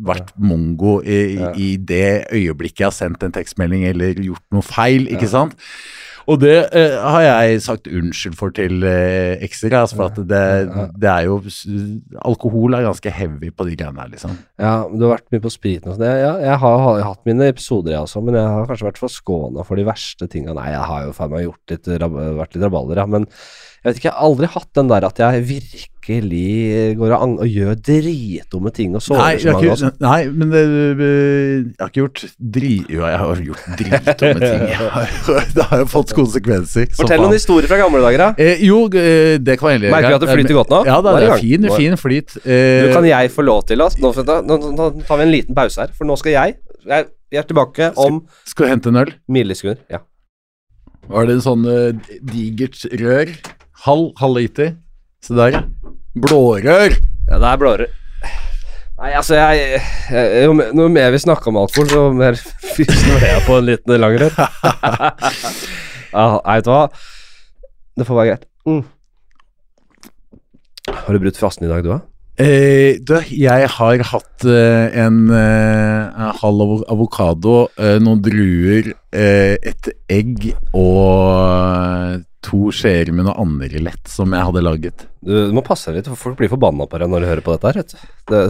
vært mongo i, i det øyeblikket jeg har sendt en tekstmelding eller gjort noe feil, ikke sant? Og det eh, har jeg sagt unnskyld for til eh, ekstra, altså for at det, det er jo Alkohol er ganske heavy på de greiene her, liksom. Ja, du har vært mye på spriten og sånn. Jeg, jeg, jeg har, har hatt mine episoder, jeg også, men jeg har kanskje vært forskåna for de verste tinga. Nei, jeg har jo faen meg gjort litt, vært litt rabalder, ja, men jeg vet ikke, jeg har aldri hatt den der at jeg virkelig går og, og gjør dritdumme ting og Nei, så mange. ikke, nei, men det, jeg har ikke gjort dri... Jo, jeg har gjort dritdumme ting. Har, det har jo fått konsekvenser. Fortell noen historier fra gamle dager, da. Eh, jo, eh, det kan være Merker du at det flyter godt nå? Ja, det det er fin, fin flyt. Du, Eh, kan jeg få lov til å nå, nå, nå, nå tar vi en liten pause her, for nå skal jeg Jeg, jeg er tilbake om skal du hente en øl? millisekunder. Ja. Var det en sånn eh, digert rør? Halv, halv liter? Se der, ja. Blårør! Ja, det er blårør. Nei, altså, jeg, jeg jo, mer- Noe mer vi snakker om alkohol, så mer fysner jeg på en liten langrør. ja, nei, vet du hva? Det får være greit. Mm. Har du brutt fasten i dag, du, da? Eh, du, jeg har hatt eh, en, eh, halv avo- avokado, eh, noen druer, eh, et egg og to skjeer med noe annerledes som jeg hadde laget. Du, du må passe deg litt, for folk blir forbanna på deg når de hører på dette her, vet du. Det,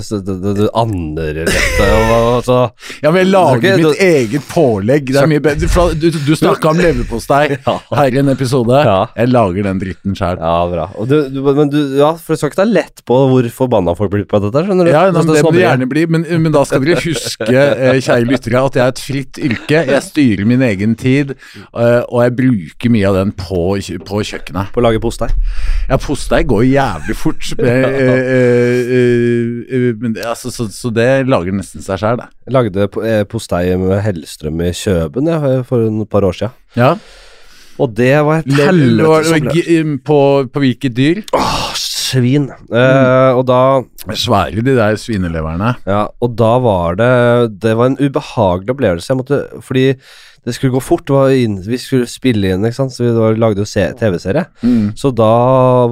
og så Ja, men jeg lager mitt du- eget pålegg. Det er mye bedre. Du, Du, du snakka om leverpostei Ja. her i en episode. Ja. Jeg lager den dritten sjøl. Ja, bra. Du, du, men du, ja, for du skal ikke ta lett på hvor forbanna folk blir på dette, skjønner du? Ja, men, det må det gjerne bli, men, men da skal dere huske, eh, kjære lyttere, at jeg er et fritt yrke. Jeg styrer min egen tid, eh, og jeg bruker mye av den på, på kjøkkenet. På å lage postei. Ja, postei går jævlig fort, men, eh, eh, eh, men det, altså, så, så det lager nesten seg sjøl, det. Jeg lagde postei med Hellstrøm i Kjøben ja, for et par år siden. Ja. Og det var et helvete som på, på hvilket dyr? Åh, svin. Eh, og da Svære, de der svineleverne. Ja, og da var det Det var en ubehagelig opplevelse. Jeg måtte Fordi det skulle gå fort. Inn, vi skulle spille inn, så vi var, lagde jo TV-serie. Mm. Så da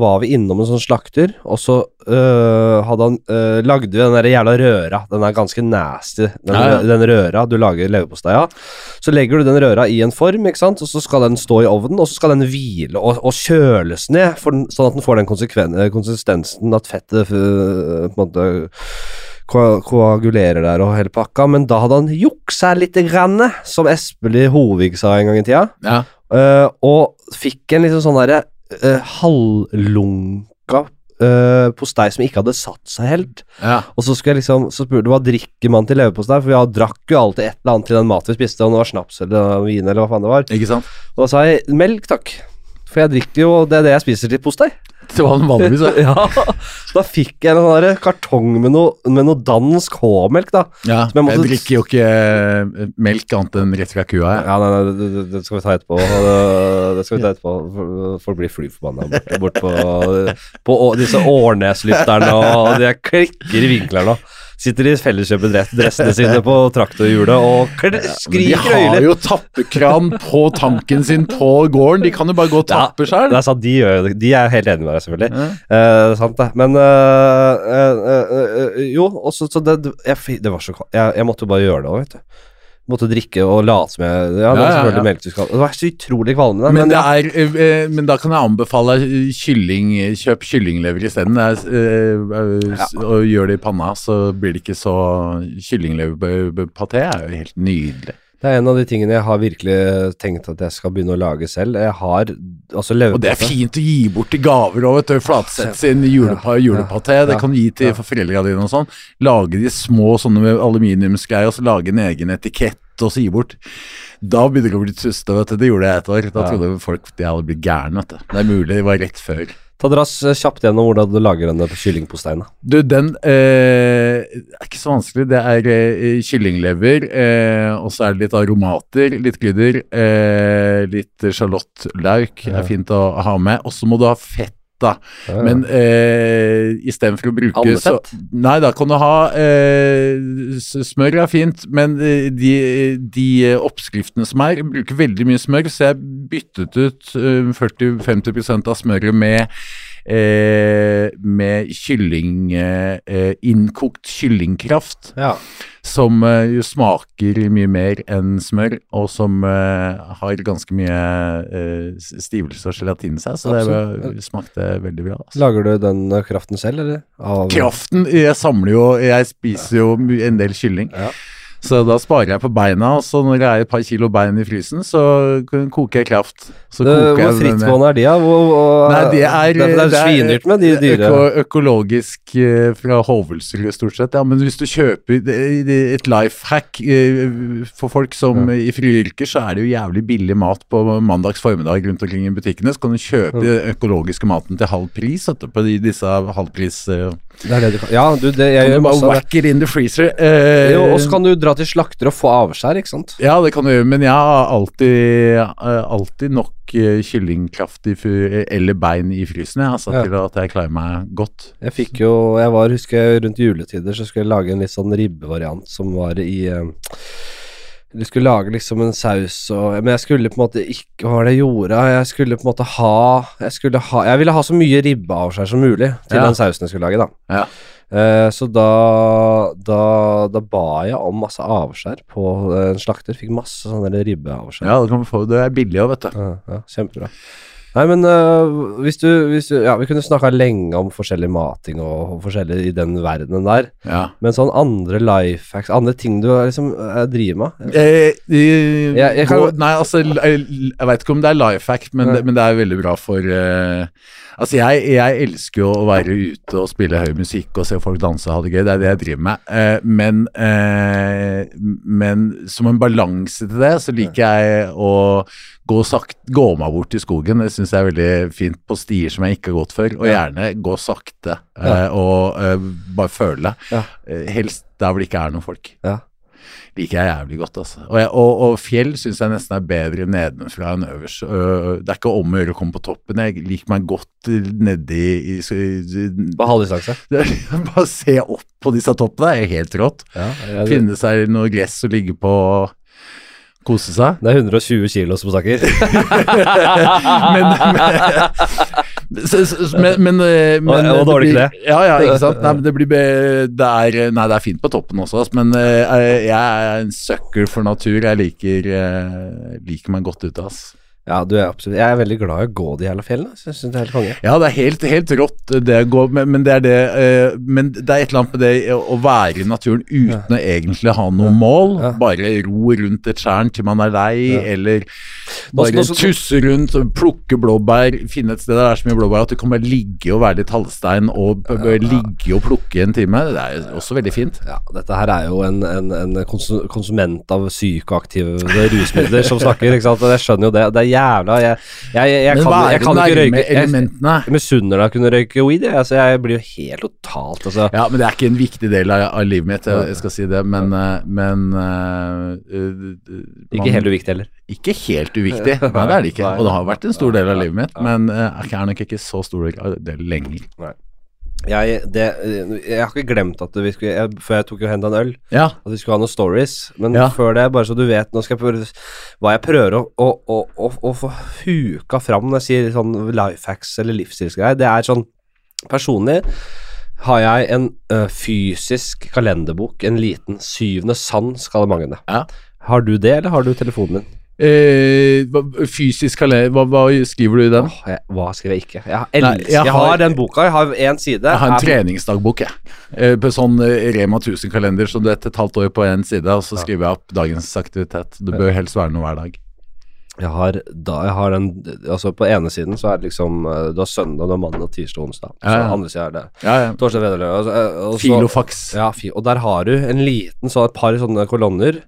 var vi innom en sånn slakter, og så øh, han øh, lagde vi den der jævla røra. Den er ganske nasty, den, Ja, ja. den røra du lager leverpostei av. Så legger du den røra i en form, ikke sant, og så skal den stå i ovnen, og så skal den hvile og, og kjøles ned, den- sånn at den får den konsistensen at fettet øh, på en måte koagulerer der og hele pakka, men da hadde han juksa litt, grann, som Espelid Hovig sa en gang i tida. Ja. uh, og fikk en liksom sånn derre uh, halvlunka uh, postei som ikke hadde satt seg helt. ja. Og så skulle jeg liksom Så spurte du hva drikker man til leverpostei, for vi hadde, drakk jo alltid et eller annet til den maten vi spiste, om det var snaps eller vin eller hva faen det var. Og da sa jeg melk, takk. For jeg drikker jo Det er det jeg spiser til postei. Det den vanligvis er. ja. Så da fikk jeg en sånn der kartong med noe, med noe dansk H-melk, da. Ja, Som jeg jeg, drikker jo ikke eh, melk annet enn rett fra kua. jeg. Ja, nei, nei, det, det- det skal vi ta etterpå. Det, det skal vi ta etterpå. Folk blir fly forbanna bort, bort på, på disse Årnes-lytterne, og de klikker i vinkler nå. Sitter i felleskjøpedressene sine på traktorhjulet og skriker De og har jo tappekran på tanken sin på gården. De kan jo bare gå og tappe sjøl. Det er sant, de, gjør, de er helt enige med deg, selvfølgelig. Ja. Eh, sant det. Men eh, eh, eh, eh, Jo, også, så det, jeg, det var så kaldt. Jeg, jeg måtte jo bare gjøre det òg, vet du. Måtte drikke og late som jeg Ja, det var selvfølgelig Det var så utrolig kvalmende. Men, Men, det er, eh, men da kan jeg anbefale eh, kylling, kjøp kyllinglever isteden. Eh, eh, Og gjør det i panna, så blir det ikke så Kyllingleverpaté er jo helt nydelig. Det er en av de tingene jeg har virkelig tenkt at jeg skal begynne å lage selv. Jeg har altså levd Og det er fint å gi bort til gaver òg, vet du. Flatsett sin julepa, Ja, ja, julepaté. Det kan du gi til ja. foreldra dine og sånn. Lage de små sånne med aluminiumsgreier, og så lage en egen etikett og så gi bort. Da begynner det å bli tuste, vet du. Det gjorde jeg et år. Da trodde folk de hadde blitt gærne, vet du. Det er mulig, det var rett før. Ta dere oss eh, kjapt gjennom hvordan du lager denne kyllingposteien. Du, den eh, er ikke så vanskelig. Det er eh, kyllinglever, eh, og så er det litt aromater, litt krydder, eh, litt sjalottløk Ja. er fint å ha med. Og så må du ha fett, da. Ja. Men eh, istedenfor å bruke så Nei, da kan du ha eh, Smør er fint, men eh, de, de oppskriftene som er, bruker veldig mye smør, så jeg byttet ut eh, 40-50% av smøret med eh, med kylling eh, eh, Innkokt kyllingkraft, ja. som eh, jo smaker mye mer enn smør, og som har ganske mye stivelse og gelatin i seg, så det Absolutt. det smakte veldig bra. Altså. Lager du den kraften selv, eller? Av- Kraften Jeg samler jo Jeg spiser jo en del kylling. Ja. Så da sparer jeg på beina, og så når det er et par kilo bein i frysen, så koker jeg kraft. Så Det, koker hvor frittgående er de, da? Hvor, hvor, Nei, det er det, det er svindyrt med de dyre øko, økologisk eh, fra Hovelsrud, stort sett. Ja, men hvis du kjøper det, det, et life hack eh, for folk som Ja. i frie yrker, så er det jo jævlig billig mat på mandags formiddag rundt omkring i butikkene. Så kan du kjøpe den økologiske maten til halv pris etterpå i disse halvpris... Eh, Det er det du kan. Ja, du, det, jeg gjør masse av det. whack it in the freezer. Eh, Jo, kan du dra til slakter og få avskjær, ikke sant? Ja, det kan du gjøre, men jeg har alltid, eh, alltid nok eh, kyllingkraft i eller bein i frysen, jeg, altså, Ja. til at jeg klarer meg godt. Jeg fikk jo Jeg var, husker jeg, rundt juletider så skulle jeg lage en litt sånn ribbevariant som var i eh, Du skulle lage liksom en saus og Men jeg skulle på en måte ikke Hva var det jeg gjorde? Jeg skulle på en måte ha Jeg ha Jeg ville ha så mye ribbeavskjær som mulig til Ja. den sausen jeg skulle lage, da. Ja. Eh, så da, da Da ba jeg om masse avskjær på eh, en slakter. Fikk masse sånne ribbeavskjær. Ja, det, kan få, det er billig òg, vet du. Ja, ja, kjempebra. Nei, men uh, hvis, du, hvis du Ja, vi kunne snakka lenge om forskjellig mating og, og forskjellig i den verdenen der, Ja. men sånn andre life hacks, andre ting du liksom øh, driver med? Eh, eh, Jeg- jeg kan- nei, altså, jeg, jeg veit ikke om det er life hack, men, det, men det er veldig bra for uh, Altså, jeg, jeg elsker jo å være ute og spille høy musikk og se folk danse og ha det gøy, det er det jeg driver med. Eh, men, eh, men som en balanse til det, så liker jeg å gå, sakt, gå meg bort i skogen. Det syns jeg er veldig fint på stier som jeg ikke har gått før, og gjerne gå sakte eh, Ja. og uh, bare føle. Ja. Eh, helst der hvor det ikke er noen folk Ja. liker jeg jævlig godt. Altså. Og, jeg, og, og fjell syns jeg nesten er bedre nedenfra enn øverst. Det er ikke om å gjøre å komme på toppen. Jeg liker meg godt nedi i, i, På halvdistanse. Bare se opp på disse toppene, det er helt rått. Ja, det Finne seg noe gress å ligge på kose seg. det er 120 kilo som snakker. men, men, men, men, øh, men Og- og dårlig kle. Ja, ja, ikke sant. Nei, men det blir det er, nei, det er fint på toppen også, men øh, jeg er en sucker for natur. Jeg liker, øh, liker meg godt ute, ass. Ja, du er absolutt Jeg er veldig glad i å gå de jævla fjellene. Så Jeg synes det er helt konge. Ja, det er helt, helt rått det å gå, men, men det er det eh, Men det er et eller annet med det å være i naturen uten å egentlig ha noe mål. Ja. Bare ro rundt et tjern til man er lei, Ja. eller bare også, også, tusse rundt, plukke blåbær, finne et sted der det er så mye blåbær at du kan bare ligge og være litt halvstein og ligge og plukke en time. Det er også veldig fint. Ja, dette her er jo en, en, en konsu- konsument av psykoaktive rusmidler som snakker, ikke sant. Jeg skjønner jo det. Det er jævla Jeg, jeg, jeg, jeg kan, jeg kan ikke røyke elementene jeg misunner deg å kunne røyke weed. Altså, jeg blir jo helt totalt altså. Ja, men det er ikke en viktig del av, av livet mitt, jeg, skal si det, men, eh, men uh, man, Ikke helt uviktig heller. Ikke helt uviktig, nei det er det ikke. Og det har vært en stor del av livet mitt, men uh, er nok ikke så stor del lenger. Jeg, det, jeg har ikke glemt at vi skulle jeg, Før jeg tok jo henda en øl, Ja. at vi skulle ha noen stories. Men Ja. før det, bare så du vet Nå skal jeg prøve hva jeg prøver å, å, å, å, få huka fram når jeg sier sånn life hacks eller livsstilsgreier. Det er sånn Personlig har jeg en ø, fysisk kalenderbok, en liten syvende sans, kaller mange det. Ja. Har du det, eller har du telefonen din? Eh, fysisk kalender hva, hva skriver du i den? Oh, jeg, hva skriver jeg ikke? Jeg, Nei, elsker, jeg jeg, har, har- den boka, jeg har én side. Jeg har en treningsdagbok, jeg. Eh, På sånn eh, Rema 1000-kalender som du etter et halvt år på én side, og så skriver jeg opp dagens aktivitet. Det bør helst være noe hver dag. Jeg har, da, jeg har den Altså, på ene siden så er det liksom eh, Du har søndag, du har mandag, tirsdag, onsdag. Så Ja, ja. andre siden er det Ja, ja. torsdag, fredag, lørdag. eh, Filofax. Ja, og der har du en liten, så et par sånne kolonner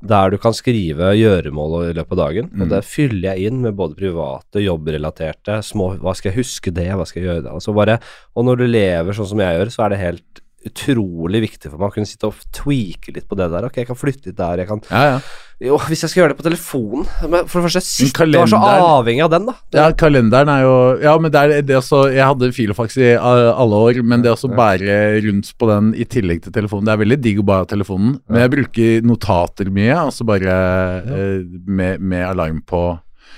der du kan skrive gjøremål i løpet av dagen. Mm. Og det fyller jeg inn med både private, jobbrelaterte, små Hva skal jeg huske det, hva skal jeg gjøre da? Altså bare, og når du lever sånn som jeg gjør, så er det helt utrolig viktig for meg å kunne sitte og tweake litt på det der. Ok, jeg kan flytte litt der, jeg kan Ja, ja. Jo, hvis jeg skal gjøre det på telefonen Men for det første, sitte kalender- og er så avhengig av den, da. Ja, kalenderen er jo Ja, men det er det også Jeg hadde filofax i alle år, men det å bære rundt på den i tillegg til telefonen Det er veldig digg å bare ha telefonen, men jeg bruker notater mye, altså bare eh, med, med alarm på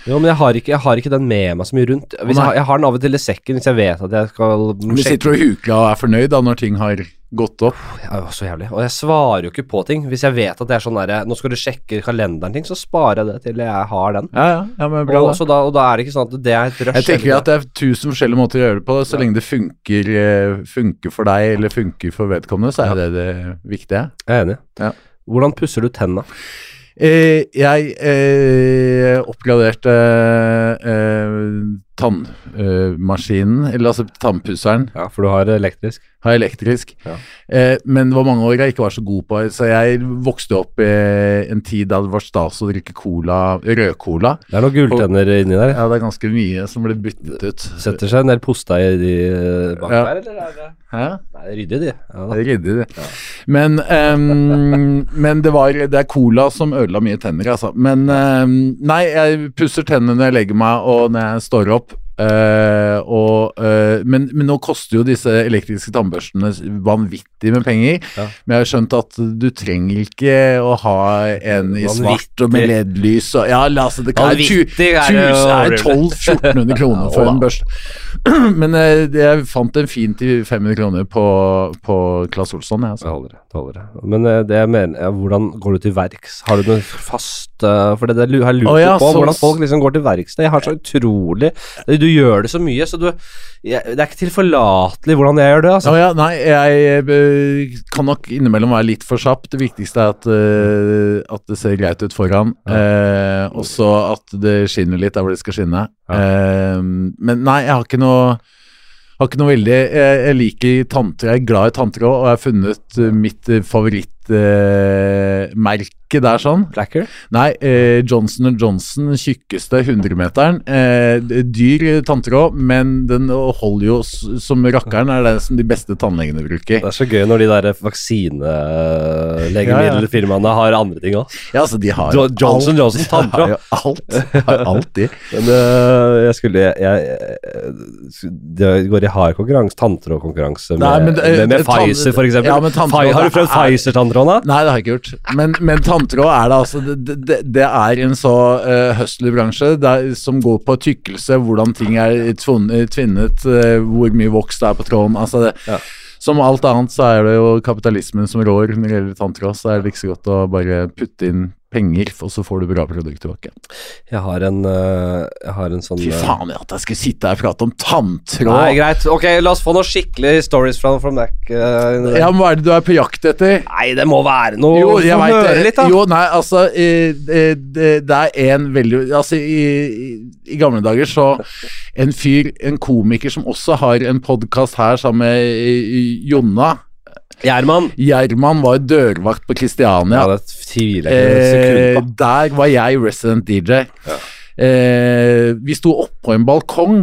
Jo, men jeg har, ikke, jeg har ikke den med meg så mye rundt. Hvis jeg, har- jeg har den av og til i sekken hvis jeg vet at jeg skal Du sitter og hukler og er fornøyd da når ting har gått opp. Ja, det var så jævlig. Og jeg svarer jo ikke på ting. Hvis jeg vet at det er sånn derre Nå skal du sjekke kalenderen ting, så sparer jeg det til jeg har den. Ja, ja, ja men bra Og, da. så da, og da er det ikke sånn at det er et rush. Jeg tenker at det er tusen forskjellige måter å gjøre det på, så lenge det funker, eh, funker for deg eller funker for vedkommende, så er det det viktige. Jeg er enig. Ja. Hvordan pusser du tenna? Eh, jeg eh, oppgraderte eh, tannmaskinen, eller altså tannpusseren, Ja, for du har elektrisk. har elektrisk. Ja. Eh, men det var mange år jeg ikke var så god på, så jeg vokste opp i en tid da det var stas å drikke cola, rødcola. Det er noen gulltenner inni der. Ja, det er ganske mye som ble byttet ut. Setter seg en del posta i de eh, bak Ja. der, eller er det Hæ? Nei, ryddig, de. Ja, da. Er ryddig. Men, um, men det var Det er cola som ødela mye tenner, altså. Men um, nei, jeg pusser tennene når jeg legger meg og når jeg står opp. Eh, og, uh, men, men nå koster jo disse elektriske tannbørstene vanvittig med penger. Ja. Men jeg har skjønt at du trenger ikke å ha en i svart og med LED-lys og Ja, la oss det kan det overdrive. 1200-1400 kroner for en børste. Men uh, jeg fant en fin til 500 kroner på, på Claes Olsson. Jeg, Det altså. holder, det. det holder. det. Men eh, det jeg mener, ja, hvordan går du til verks? Har du noe fast For det det har jeg lurt oh, ja, på, så- hvordan folk liksom går til verks. Jeg har så utrolig Du gjør det så mye, så du jeg, Det er ikke tilforlatelig hvordan jeg gjør det, altså. Ja, ja, nei, jeg eh, kan nok innimellom være litt for kjapp. Det viktigste er at, uh, at det ser greit ut foran. Eh, og så at det skinner litt der hvor det skal skinne. Uh, men nei, jeg har ikke noe har ikke noe veldig Jeg, jeg liker tanter, jeg er glad i tanter òg, og jeg har funnet eh, mitt favorittmerke der sånn. Blacker? Nei, eh, Johnson Johnson, tjukkeste 100-meteren. Eh, dyr tanntråd, men den holder jo som rakkeren. Er det som de beste tannlegene bruker. Det er så gøy når de der vaksinelegemiddelfirmaene har andre ting òg. Ja, altså, de har Jo- Johnson alt. Johnson tanntråd. Har jo alt. Har alt de. Men øh, jeg skulle jeg, jeg, Det går i hard konkurranse, tanntrådkonkurranse med, Nei, men det- med, med det- Pfizer, eksempel. Ja, har du prøvd er- Pfizer-tanntråden, da? Nei, det har jeg ikke gjort. Men, men tanntråd er det altså Det, det, det er en så uh, hustler-bransje der- som går på tykkelse, hvordan ting er tvunnet, tvinnet, uh, hvor mye voks det er på tråden. Altså det, Ja. Som alt annet så er det jo kapitalismen som rår når det gjelder tanntråd. Så er det ikke så godt å bare putte inn penger, og så får du bra produkt tilbake. Jeg har en, øh, jeg har en sånn Fy faen, jeg at jeg skulle sitte her og prate om tanntråd! Nei, greit. Ok, la oss få noen skikkelige stories fra from Mac. øh, Ja, men Hva er det du er på jakt etter? Nei, det må være noe Jo, jeg vet høre det. litt, da. Jo, nei, altså eh, eh, det, det er en veldig Altså, i, i, i gamle dager så En fyr, en komiker som også har en podkast her sammen med eh, Jonna Gjerman. Gjerman var dørvakt på Kristiania. Ja, det tviler jeg ikke Eh, der var jeg resident DJ. Ja. Eh, vi sto oppå en balkong,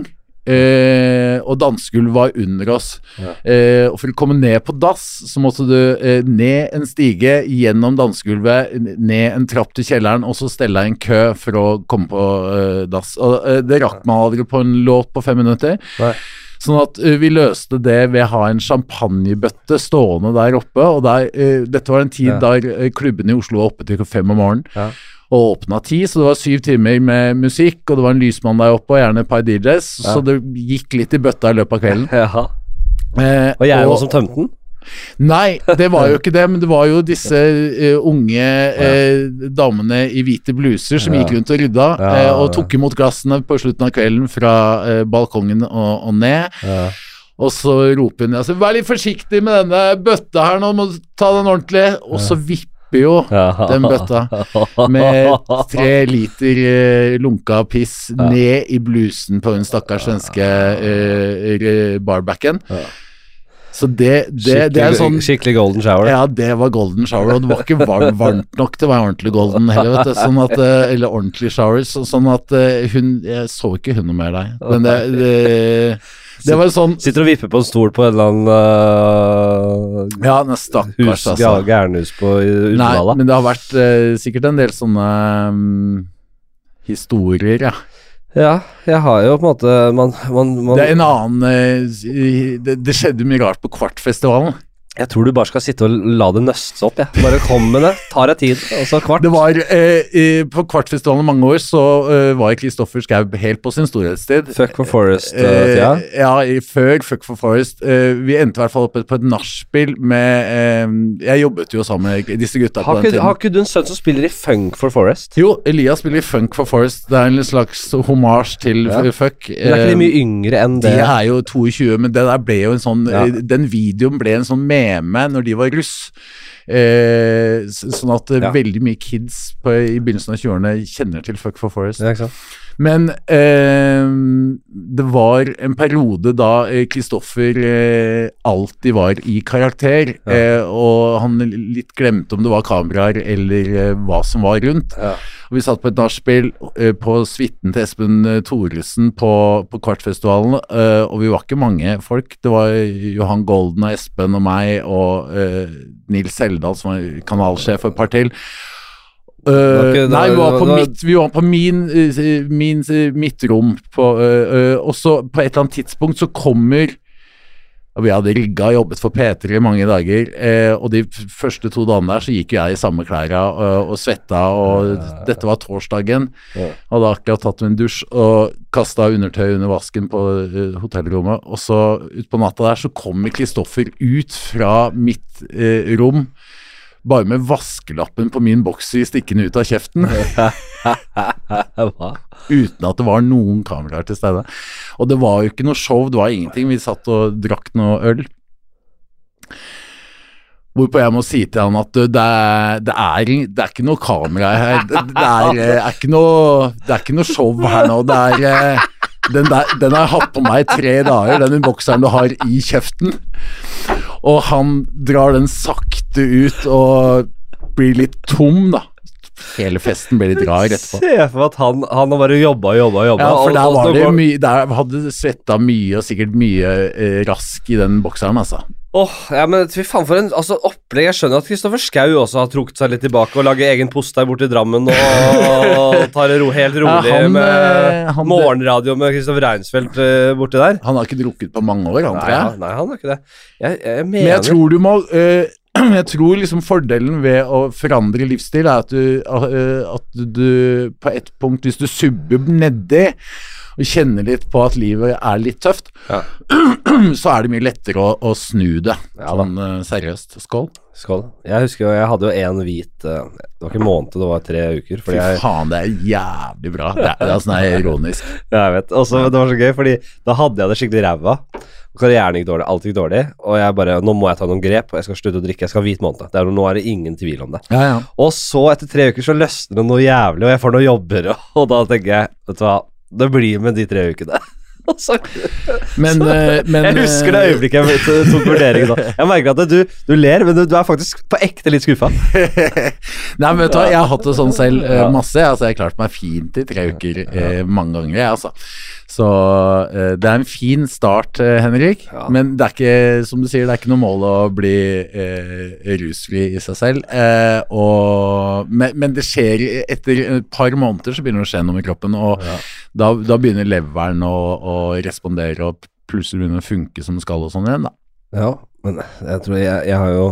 eh, og dansegulvet var under oss. Ja. Eh, og for å komme ned på dass, så måtte du eh, ned en stige, gjennom dansegulvet, ned en trapp til kjelleren, og så stelle deg en kø for å komme på eh, dass. Og eh, det rakk man aldri på en låt på fem minutter. Nei. Sånn at eh, vi løste det ved å ha en champagnebøtte stående der oppe. og der, eh, Dette var en tid Ja. der eh, klubbene i Oslo var oppe til fem om morgenen. Ja. Og åpna ti, så det var syv timer med musikk, og det var en lysmann der oppe, og gjerne et par DJs. Ja. Så det gikk litt i bøtta i løpet av kvelden. Eh, Og jeg var som tømte den? Nei, det var jo ikke det, men det var jo disse uh, unge uh, damene i hvite bluser som gikk rundt og rydda, eh, og tok imot glassene på slutten av kvelden fra balkongen og, og ned. Ja. Og så roper hun altså, 'vær litt forsiktig med denne bøtta her nå, må du ta den ordentlig', og så vipper jo den bøtta med tre liter uh, lunka piss ned i blusen på hun stakkars svenske uh, barbacken. Så det, det, det er sånn skikkelig golden shower. ja, det var golden shower, og det var ikke varmt, varmt nok til å være ordentlig golden heller, vet du. Sånn at, eh, eller ordentlig shower, så, sånn at eh, hun Jeg så ikke hun noe mer der. Men det, det, det var sånn Sitter og vipper på en stol på en eller annen uh, Ja, stakkars, altså. ja, gærnhus på Nei, men det har vært uh, sikkert en del sånne um, historier, ja. Ja, jeg har jo på en måte Man, man, man Det er en annen eh, det, det skjedde mye rart på Kvartfestivalen. Jeg tror du bare skal sitte og la det nøste opp, Ja. Bare kom med det. Tar deg tid, og så kvart. Det var eh, På Kvartfestivalen mange år så eh, var Kristoffer Schou helt på sin storhetstid. Fuck for Forest-tida. Eh, ja, i, før Fuck for Forest. Eh, vi endte i hvert fall opp på et nachspiel med eh, Jeg jobbet jo sammen med disse gutta på har, ikke, har ikke du en sønn som spiller i Funk for Forest? Jo, Elias spiller i Funk for Forest. Det er en slags homasj til Ja. Fuck. Men er ikke de mye yngre enn det? De er jo 22, men det der ble jo en sånn Ja. eh, Den videoen ble en sånn meme når de var russ. Eh, sånn at eh, Ja. veldig mye kids på, i begynnelsen av 20-årene kjenner til Fuck for Forest. Men eh, det var en periode da eh, Kristoffer eh, alltid var i karakter, Ja. eh, og han litt glemte om det var kameraer eller eh, hva som var rundt. Ja. Og vi satt på et nachspiel eh, på suiten til Espen eh, Thoresen på, på Kvartfestivalen, eh, og vi var ikke mange folk. Det var Johan Golden og Espen og meg og eh, Nils Seldal, som var kanalsjef og et par til. Uh, ikke- nei, vi var- på, mitt, vi var på min, eh, min, eh, mitt rom. På, uh, uh, og så på et eller annet tidspunkt så kommer og Vi hadde rigga og jobbet for P3 i mange dager, eh, og de første to dagene der så gikk jo jeg i samme klærne og, og svetta, og dette var torsdagen. Ja. Hadde akkurat tatt en dusj og kasta undertøy under vasken på eh, hotellrommet. Og så utpå natta der så kommer Kristoffer ut fra mitt eh, rom bare med vaskelappen på min bokser stikkende ut av kjeften. Uten at det var noen kameraer til stede. Og det var jo ikke noe show, det var ingenting. Vi satt og drakk noe øl. Hvorpå jeg må si til han at det, er, det, er, det er ikke noe kamera her. Det, det, er, eh, er ikke noe, det er ikke noe show her nå. Det er eh, den, der, den har jeg hatt på meg i tre dager, den bokseren du har i kjeften. Og han drar den sakte ut og blir litt tom, da. Hele festen ble litt rar etterpå. Se for meg at han, han har bare jobba jobba jobba. Ja, for der var det mye Der hadde det svetta mye, og sikkert mye eh, rask i den bokseren, altså. Åh, ja, men fy faen for en altså, opplegg. Jeg skjønner at Kristoffer Schou også har trukket seg litt tilbake og lager egen post der borte i Drammen og, og tar det ro, helt rolig Ja, han, med eh, han- morgenradio med Kristoffer Reinsfeldt uh, borti der. Han har ikke drukket på mange år, han, Nei, tror jeg. han- nei, han har ikke det. Jeg, jeg mener Men jeg tror du må eh, Jeg tror liksom fordelen ved å forandre livsstil er at du, eh, at du på et punkt, hvis du subber nedi og kjenner litt på at livet er litt tøft, Ja. så er det mye lettere å, å snu det. Ja sånn eh, seriøst. Skål. Skål. Jeg husker jo, jeg hadde jo én hvit eh, Det var ikke en måned, det var tre uker. Fy faen, det er jævlig bra. Det er, det er ironisk. Ja, jeg vet. Også, det var så gøy, fordi da hadde jeg det skikkelig ræva. Karrieren gikk dårlig, alt gikk dårlig. Og jeg bare Nå må jeg ta noen grep, og jeg skal slutte å drikke. Jeg skal ha hvit måned. Er, nå er det ingen tvil om det. Ja, ja. Og så, etter tre uker, så løsner det noe jævlig, og jeg får noen jobber, og da tenker jeg Vet du hva, det blir med de tre ukene. Så, Men, så, men jeg husker det eh, øyeblikket jeg tok vurderingen da. Jeg merker at du, du ler, men du, du er faktisk på ekte litt skuffa. Nei, men vet du hva, jeg har hatt det sånn selv eh, masse. Altså, jeg har klart meg fint i tre uker eh, mange ganger, jeg, altså. Så eh, det er en fin start, eh, Henrik. Ja. Men det er ikke, som du sier, det er ikke noe mål å bli eh, rusfri i seg selv. Eh, og, men, men det skjer etter et par måneder så begynner det å skje noe med kroppen, og Ja. da, da begynner leveren å, å respondere og plutselig begynner å funke som det skal og sånn igjen, da. Ja, men jeg tror jeg, jeg har jo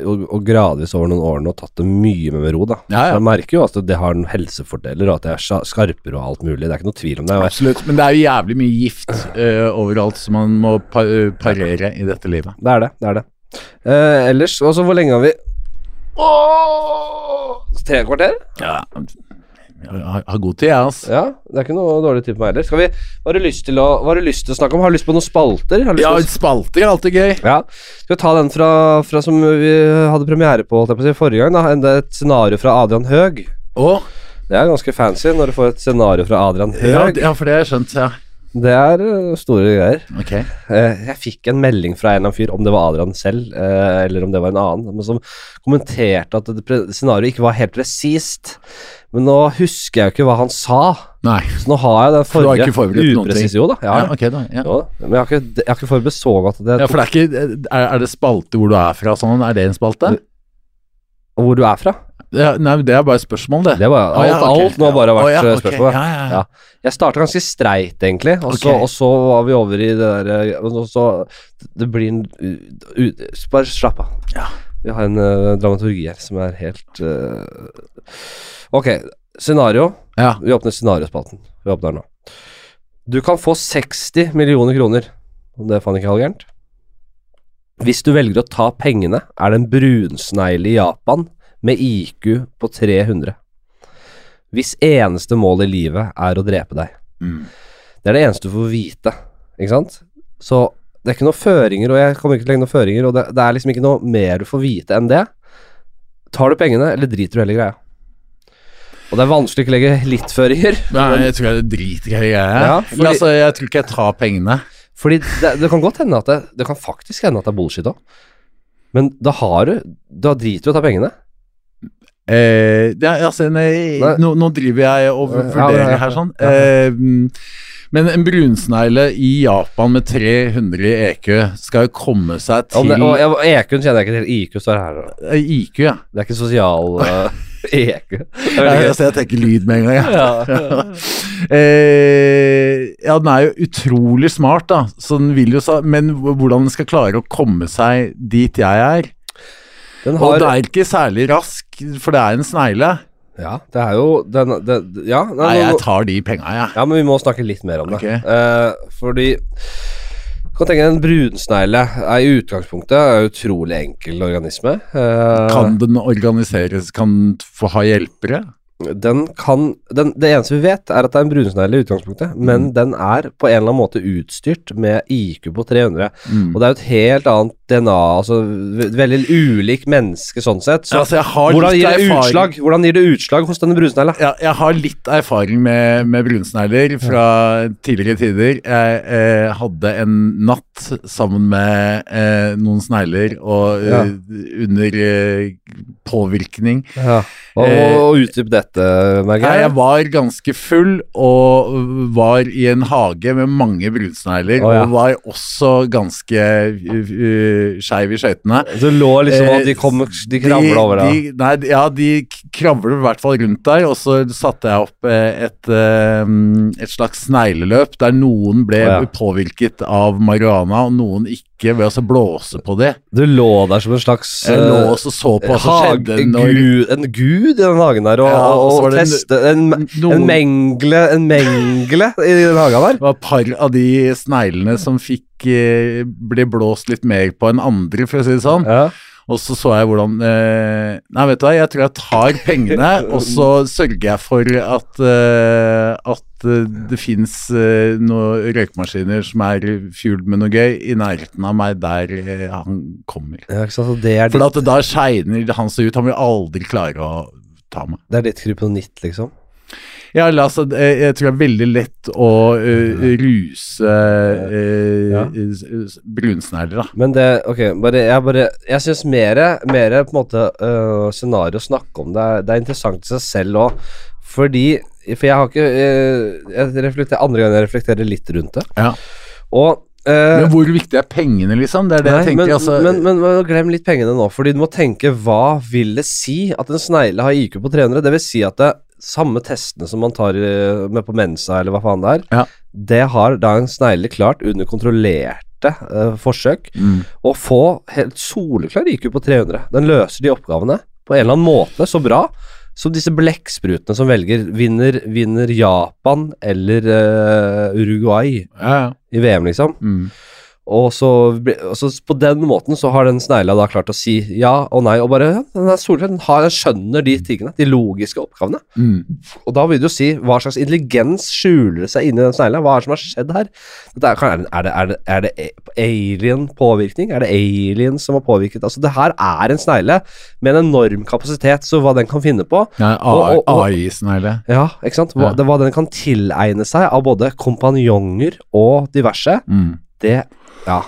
og, og gradvis over noen år nå tatt det mye med ro, da. Ja, ja. jeg merker jo at det har noen helsefordeler, og at jeg er skarpere og alt mulig. Det er ikke noe tvil om det. Absolutt. Men det er jo jævlig mye gift uh, overalt som man må pa eh, parere i dette livet. Det er det. det er det. Uh, ellers, altså hvor lenge har vi Ååå! Tre kvarter? Ja, jeg har, god tid, jeg, altså. Ja, det er ikke noe dårlig tid på meg heller. Skal vi, hva har du lyst til å, lyst til å snakke om? Har du lyst på noen spalter? Ja, å- spalter er alltid gøy. Ja, Skal vi ta den fra, fra som vi hadde premiere på holdt jeg på å si, forrige gang? da Et scenario fra Adrian Høeg. Det er ganske fancy når du får et scenario fra Adrian Høeg. Ja, ja, for det har jeg skjønt, ja. Det er eh, store greier. Ok. Eh, jeg fikk en melding fra en eller annen fyr, om det var Adrian selv, eh, eller om det var en annen, som kommenterte at scenarioet ikke var helt presist. Men nå husker jeg jo ikke hva han sa, Nei. så nå har jeg den forrige upresise. Jo da, ja. Ja, ok, da. Ja. Jo, men jeg har ikke, jeg har ikke forberedt så godt det ja, for det er ikke Er, er det spalte hvor du er fra sånn? Er det en spalte? Hvor du er fra? Ja, nei, det er bare et spørsmål, det. Det bare, alt, Å, ja, okay. alt nå har bare vært oh, ja, okay. spørsmål. Ja, ja, ja. Ja. Jeg starta ganske streit, egentlig, og så, Ok. og så var vi over i det der eh, og så, Det blir en Bare slapp av. Vi har en uh, dramaturgi her som er helt uh, Ok, scenario. Ja. Vi åpner scenariospalten. Vi åpner nå. Du kan få 60 millioner kroner, om det er faen ikke halvgærent. Hvis du velger å ta pengene, er det en brunsnegle i Japan med IQ på 300. Hvis eneste mål i livet er å drepe deg. Mm. Det er det eneste du får vite, ikke sant? Så det er ikke noen føringer, og jeg kommer ikke til å legge noen føringer, og det, det er liksom ikke noe mer du får vite enn det. Tar du pengene, eller driter du heller greia? Og det er vanskelig å ikke legge litt føringer, Nei, jeg tror jeg driter i greia, jeg. Ja, fordi- altså, jeg tror ikke jeg tar pengene. fordi det, det kan godt hende at det, det kan faktisk hende at det er bullshit òg. Men da har du Da driter du i å ta pengene. Eh, er, altså, nei, Nei. Nå, nå driver jeg og Ja, vurderer ja, ja. her sånn. Ja. Eh, men en brunsnegle i Japan med 300 i EQ skal jo komme seg til til det, og jeg, EQ-en kjenner jeg ikke til. IQ står her. da. Eh, IQ, ja. Det er ikke sosial uh, EQ. Ja, altså, jeg tenker lyd med en gang, jeg. Ja. Eh, ja, den er jo utrolig smart, da. Så den vil jo så, Men hvordan den skal klare å komme seg dit jeg er Den Og det er ikke særlig rask, for det er en snegle. Ja, det er jo den, det, Ja, nei, Nei, nå- jeg tar de penga, jeg. ja, men vi må snakke litt mer om det. Ok. Eh, fordi kan tenke En brunsnegle er i utgangspunktet en utrolig enkel organisme. Eh, Kan den organiseres, kan den få ha hjelpere? Den kan den, Det eneste vi vet, er at det er en brunsnegle i utgangspunktet, men Mm. den er på en eller annen måte utstyrt med IQ på 300. Mm. Og det er jo et helt annet DNA, altså ve- veldig ulik menneske sånn sett. Så Altså, hvordan, gir det utslag, hvordan gir det utslag hos denne brunsnegla? Ja, jeg har litt erfaring med, med brunsnegler fra tidligere tider. Jeg eh, hadde en natt sammen med eh, noen snegler og Ja. eh, under eh, påvirkning. Ja. Og, og, og utdyp dette, merker Jeg, jeg. jeg var ganske full og var i en hage med mange brunsnegler Oh, ja. og var også ganske uh, skeiv i skøytene. Du lå liksom og Eh, de, kom, de kravla over deg. De, nei, ja, de kravler i hvert fall rundt deg, og så satte jeg opp et, et slags snegleløp der noen ble oh, ja. påvirket av marihuana, og noen ikke, ved å så blåse på det. Du lå der som en slags Jeg lå og så på hva som skjedde når gud, En gud i den hagen der, og, Ja, og og, det en- noen... en, en mengle En mengle i den hagen der. Det var et par av de sneglene som fikk eh, ble blåst litt mer på enn andre, for å si det sånn. Ja. Og så så jeg hvordan eh, Nei, vet du hva, jeg tror jeg tar pengene, og så sørger jeg for at eh, At eh, det fins eh, noen røykmaskiner som er fueled med noe gøy, i nærheten av meg der eh, han kommer. Ja, sant, det For at da shiner han seg ut. Han vil aldri klare å ta meg. det er ditt kryptonitt, liksom. Ja, eller altså, jeg, jeg tror det er veldig lett å uh, ruse uh, Ja. brunsnegler, da. Men det Ok, bare Jeg bare Jeg syns mer mer på en måte uh, scenario å snakke om det er, det er interessant i seg selv òg, fordi For jeg har ikke øh, Jeg reflekterer Andre gang jeg reflekterer litt rundt det. Ja. Og øh, Men hvor viktig er pengene, liksom? Det er det Nei, jeg tenker. men, altså, men, men, men glem litt pengene nå, fordi du må tenke hva vil det si at en snegle har IQ på 300? Det vil si at det, samme testene som man tar med på Mensa, eller hva faen det er, Ja. det har da en snegle klart under kontrollerte uh, forsøk Mm. å få helt soleklar IQ på 300. Den løser de oppgavene på en eller annen måte så bra som disse blekksprutene som velger vinner, vinner Japan eller uh, Uruguay Ja, ja. i VM, liksom. Mm. Og så, og så på den måten så har den snegla da klart å si ja og nei, og bare ja, den er skjønner de tingene, de logiske oppgavene. Mm. Og da vil du jo si hva slags intelligens skjuler seg inni den snegla, hva er det som har skjedd her? Er, er, det, er, det, er det alien-påvirkning? Er det alien som har påvirket? Altså, det her er en snegle med en enorm kapasitet, så hva den kan finne på Ja, AI-snegle. Ja, ikke sant? Hva, Ja. det, hva den kan tilegne seg av både kompanjonger og diverse, Mm. Det Ja.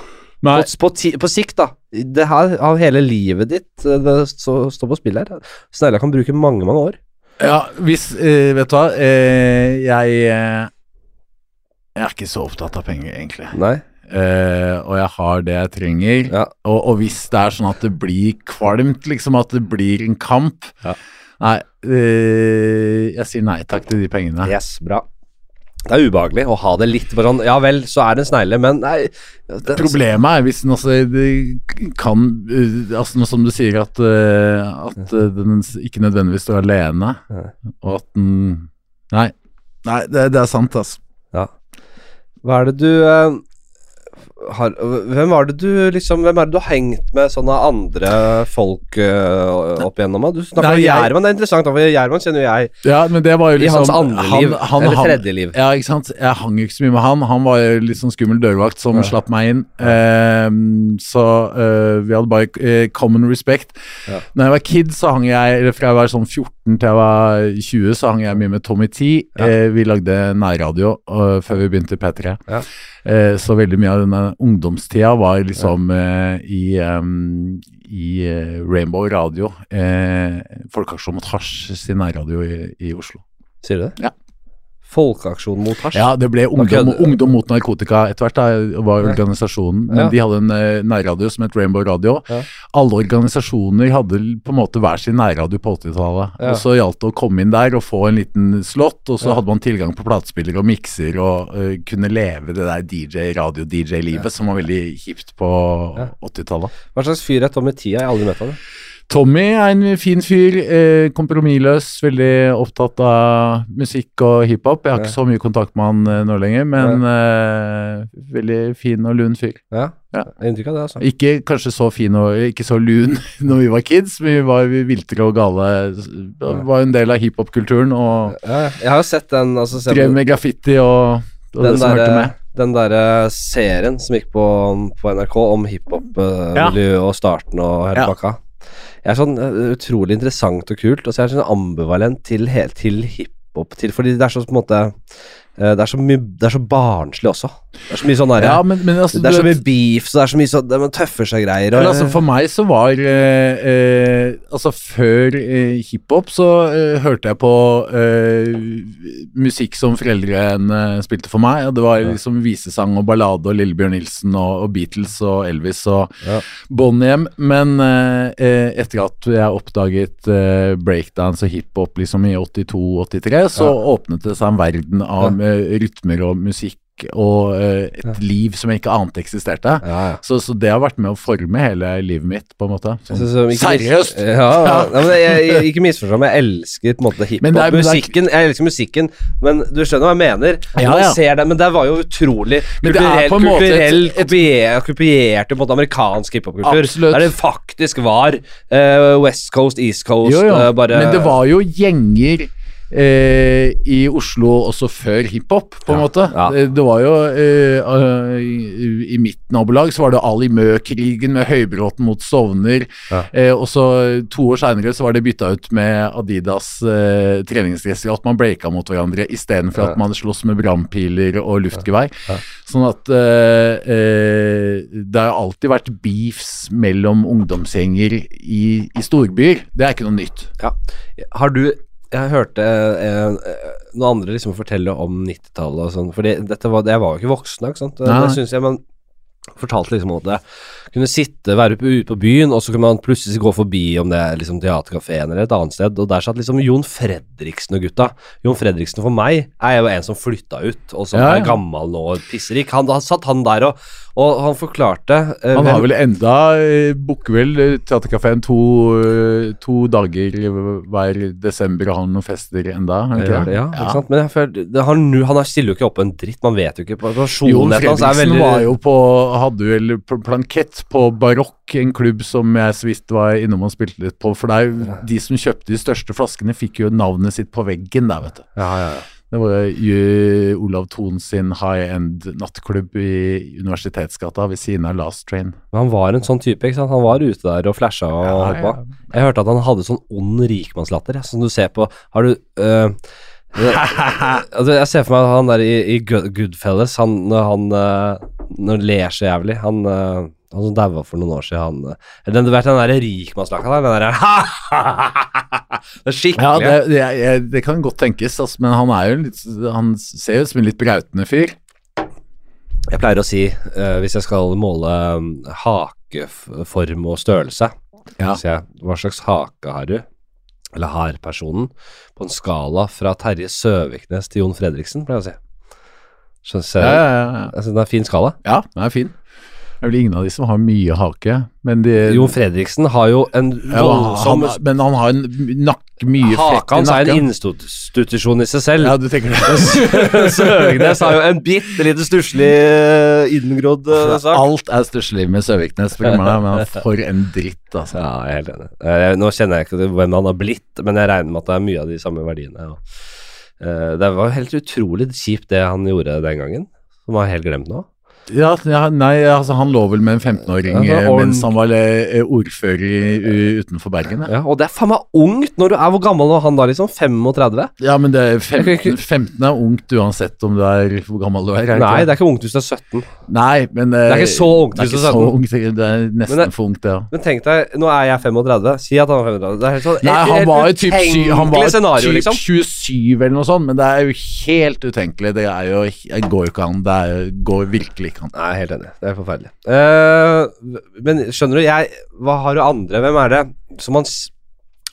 Nei, På, på, på sikt, da. Det her av hele livet ditt eh, det står står på spill her. Snegla kan bruke mange, mange år. ja, hvis eh, Vet du hva, eh, jeg eh, Jeg er ikke så opptatt av penger, egentlig. Nei. Uh, og jeg har det jeg trenger. Ja. Og, og hvis det er sånn at det blir kvalmt, liksom, at det blir en kamp Ja. Nei, uh, jeg sier nei takk til de pengene. Yes, bra. Det er ubehagelig å ha det litt sånn Ja vel, så er det en snegle, men nei det, Problemet er hvis den altså kan eh, Altså som du sier at, eh, at eh, den ikke nødvendigvis står alene, og at den Nei, nei det, det er sant, altså. Ja. Hva er det du eh, har Hvem var det du liksom Hvem er det du har hengt med sånne andre folk uh, opp igjennom? Du snakker Nei, om Gjerman, det er interessant, for Gjerman kjenner jo jeg Ja, men det var jo i liksom hans andre han- liv, han- eller tredje liv. Ja, ikke sant. Jeg hang jo ikke så mye med han. Han var jo litt sånn skummel dørvakt som Ja. slapp meg inn. Uh, så uh, vi hadde bare uh, common respect. Ja. Når jeg var kid, så hang jeg eller Fra jeg var sånn 14 til jeg var 20, så hang jeg mye med Tommy T. Ja. Vi lagde nærradio før vi begynte i P3. Ja. Eh, så veldig mye av denne ungdomstida var liksom eh, i, i eh, Rainbow Radio. Eh, Folkeaksjon mot hasj sin nærradio i, i Oslo. Sier du det? Ja. Folkeaksjon mot hasj? Ja, det ble ungdom, ungdom mot narkotika etter hvert, da, var organisasjonen. Men Ja. de hadde en uh, nærradio som het Rainbow Radio. Ja. Alle organisasjoner hadde på en måte hver sin nærradio på 80-tallet. Ja. Og så gjaldt det å komme inn der og få en liten slott, og så hadde man tilgang på platespiller og mikser og uh, kunne leve det der DJ, radio-DJ-livet som var veldig kjipt på Ja. 80-tallet. Hva slags fyr er Tommy Tia? Jeg har aldri møtt han. Tommy er en fin fyr, eh, kompromissløs, veldig opptatt av musikk og hiphop. Jeg har Ja. ikke så mye kontakt med han eh, nå lenger, men eh, veldig fin og lun fyr. Ja, Ja. inntrykk av det, altså. Ikke kanskje så fin og ikke så lun når vi var kids, men vi var viltre og gale. Det var en del av hiphop-kulturen og Ja, ja. jeg har jo sett den altså, se drev med graffiti og, og det som hørte med. den derre serien som gikk på, på NRK om hiphop-miljø og starten og hele Ja. pakka. Jeg er sånn eh, utrolig interessant og kult, og så er jeg sånn ambivalent til, til hiphop, fordi det er sånn på en måte Det er så mye Det er så barnslig også. Det er så mye sånn Ja, men, men altså, Det er så mye beef, så det er så mye sånn Det tøffer seg greier. Og, altså For meg så var eh, eh, Altså Før eh, hiphop så eh, hørte jeg på eh, musikk som foreldrene spilte for meg. Og det var Ja. liksom visesang og ballade og Lillebjørn Nilsen og, og Beatles og Elvis og Ja. Bonhjem. Men eh, eh, etter at jeg oppdaget eh, breakdance og hiphop liksom i 82-83, så Ja. åpnet det seg en verden av eh, rytmer og musikk og eh, et Ja. liv som jeg ikke ante eksisterte. ja, ja. Så, så det har vært med å forme hele livet mitt, på en måte. Jeg Sånn, um, ikke seriøst! Jeg, jeg, ikke misforstå meg, jeg elsker på en måte hiphop-musikken. Jeg elsker musikken, men du skjønner hva jeg mener? Ja. ser det, men det var jo utrolig kulturell, på en måte et- kulturell et- kopier, kopierte på en måte amerikansk hiphop-kultur. Der det faktisk var uh, West Coast, East Coast, jo, jo. Uh, bare Men det var jo gjenger eh, i Oslo også før hiphop, på en Ja, måte. ja. Det, det var jo eh, eh, i, I mitt nabolag så var det Ali Mø-krigen med Høybråten mot Stovner. Ja. Eh, og så to år seinere så var det bytta ut med Adidas eh, treningsdresser, at man breaka mot hverandre istedenfor Ja. at man sloss med brannpiler og luftgevær. Sånn at eh, eh, det har alltid vært beefs mellom ungdomsgjenger i, i storbyer. Det er ikke noe nytt. Har du Jeg hørte eh, eh, noen andre liksom fortelle om 90-tallet og sånn, fordi dette var Jeg var jo ikke voksen da, ikke sant? Nei. Det synes jeg man fortalte liksom om at det kunne sitte, være ute på byen, og så kunne man plutselig gå forbi om det er liksom teaterkafeen eller et annet sted, og der satt liksom Jon Fredriksen og gutta. Jon Fredriksen for meg er jo en som flytta ut, og som Ja, ja. er gammel nå og pisserik. Han, da satt han der og, og han forklarte eh, Han har vel enda eh, Booker vel eh, Theatercaféen to, eh, to dager hver desember og har noen fester enda? Ikke? Ja, det? ja, ikke sant? Men føler, det, han, han stiller jo ikke opp en dritt, man vet jo ikke. Jon Personligheten hans er Fredriksen veldig var jo på Hadde vel pl- plankett på Barokk, en klubb som jeg så vidt var innom og spilte litt på. For det er jo de som kjøpte de største flaskene, fikk jo navnet sitt på veggen der, vet du. ja, ja, ja. Det var jo Olav Thon sin high end nattklubb i Universitetsgata ved siden av Last Train. Men han var en sånn type, ikke sant? Han var ute der og flasha og Ja, holdt på. ja. Jeg hørte at han hadde sånn ond rikmannslatter, som du ser på Har du øh, altså, Jeg ser for meg han der i, i Goodfellas, han når han øh, når ler så jævlig Han, øh, han som daua for noen år siden, han eller, den, Du vet den derre rikmannslakka der? Den derre Det er skikkelig Ja, det, det, jeg- det kan godt tenkes, altså, men han er jo litt Han ser jo ut som en litt brautende fyr. Jeg pleier å si, uh, hvis jeg skal måle um, hakeform og størrelse Ja. Så jeg, hva slags hake har du? Eller har personen? På en skala fra Terje Søviknes til Jon Fredriksen, pleier jeg å si. Ja, ja, ja, ja. Jeg synes det er en fin skala. ja, den er fin. Det er vel ingen av de som har mye hake, men de Jo Fredriksen har jo en ja, han, Men han har en nakke, mye fett Haka i hans er en nakken. institusjon i seg selv. Ja, du tenker. Søviknes har jo en bitte lite stusslig eh, inngrodd eh, sak. Alt er stusslig med Søviknes, men for en dritt, altså. Ja, jeg er helt enig. Eh, Nå kjenner jeg ikke hvem han har blitt, men jeg regner med at det er mye av de samme verdiene. Eh, det var helt utrolig kjipt det han gjorde den gangen, som var helt glemt nå. Ja, ja, nei, altså han lå vel med en 15-åring Ja, eh, mens han var eh, ordfører utenfor Bergen. Ja. Ja, og det er faen meg ungt når du er Hvor gammel var han da, liksom? 35? ja, men det er 15, 15 er ungt uansett om du er hvor gammel du er. er Nei, det er ikke ungt hvis du er 17. Nei, men eh, Det er ikke så ungt er hvis du er så 17. ungt, det er nesten det- for ungt, det, ja. Men tenk deg, nå er jeg 35. Si at han er 35. Det er helt sånn Nei, han var jo typ, han var scenario, typ liksom. 27 eller noe sånt, men det er jo helt utenkelig. Det er jo Det går jo ikke an. Det er, går virkelig ikke han. Nei, helt enig. Det er forferdelig. Uh, men skjønner du, jeg Hva har du andre? Hvem er det som man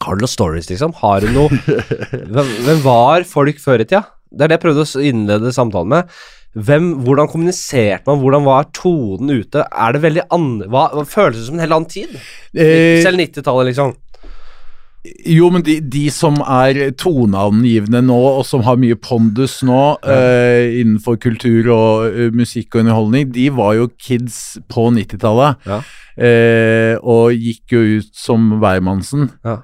Har du noen stories, liksom? Har du noe hvem, hvem var folk før i tida? Det er det jeg prøvde å innlede samtalen med. Hvem, hvordan kommuniserte man? Hvordan var tonen ute? Er det veldig hva, hva Føles det som en helt annen tid? Eh, Selv 90-tallet, liksom. Jo, men de, de som er toneangivende nå, og som har mye pondus nå eh, innenfor kultur og uh, musikk og underholdning, de var jo kids på 90-tallet. Ja. Uh, og gikk jo ut som hvermannsen. Ja.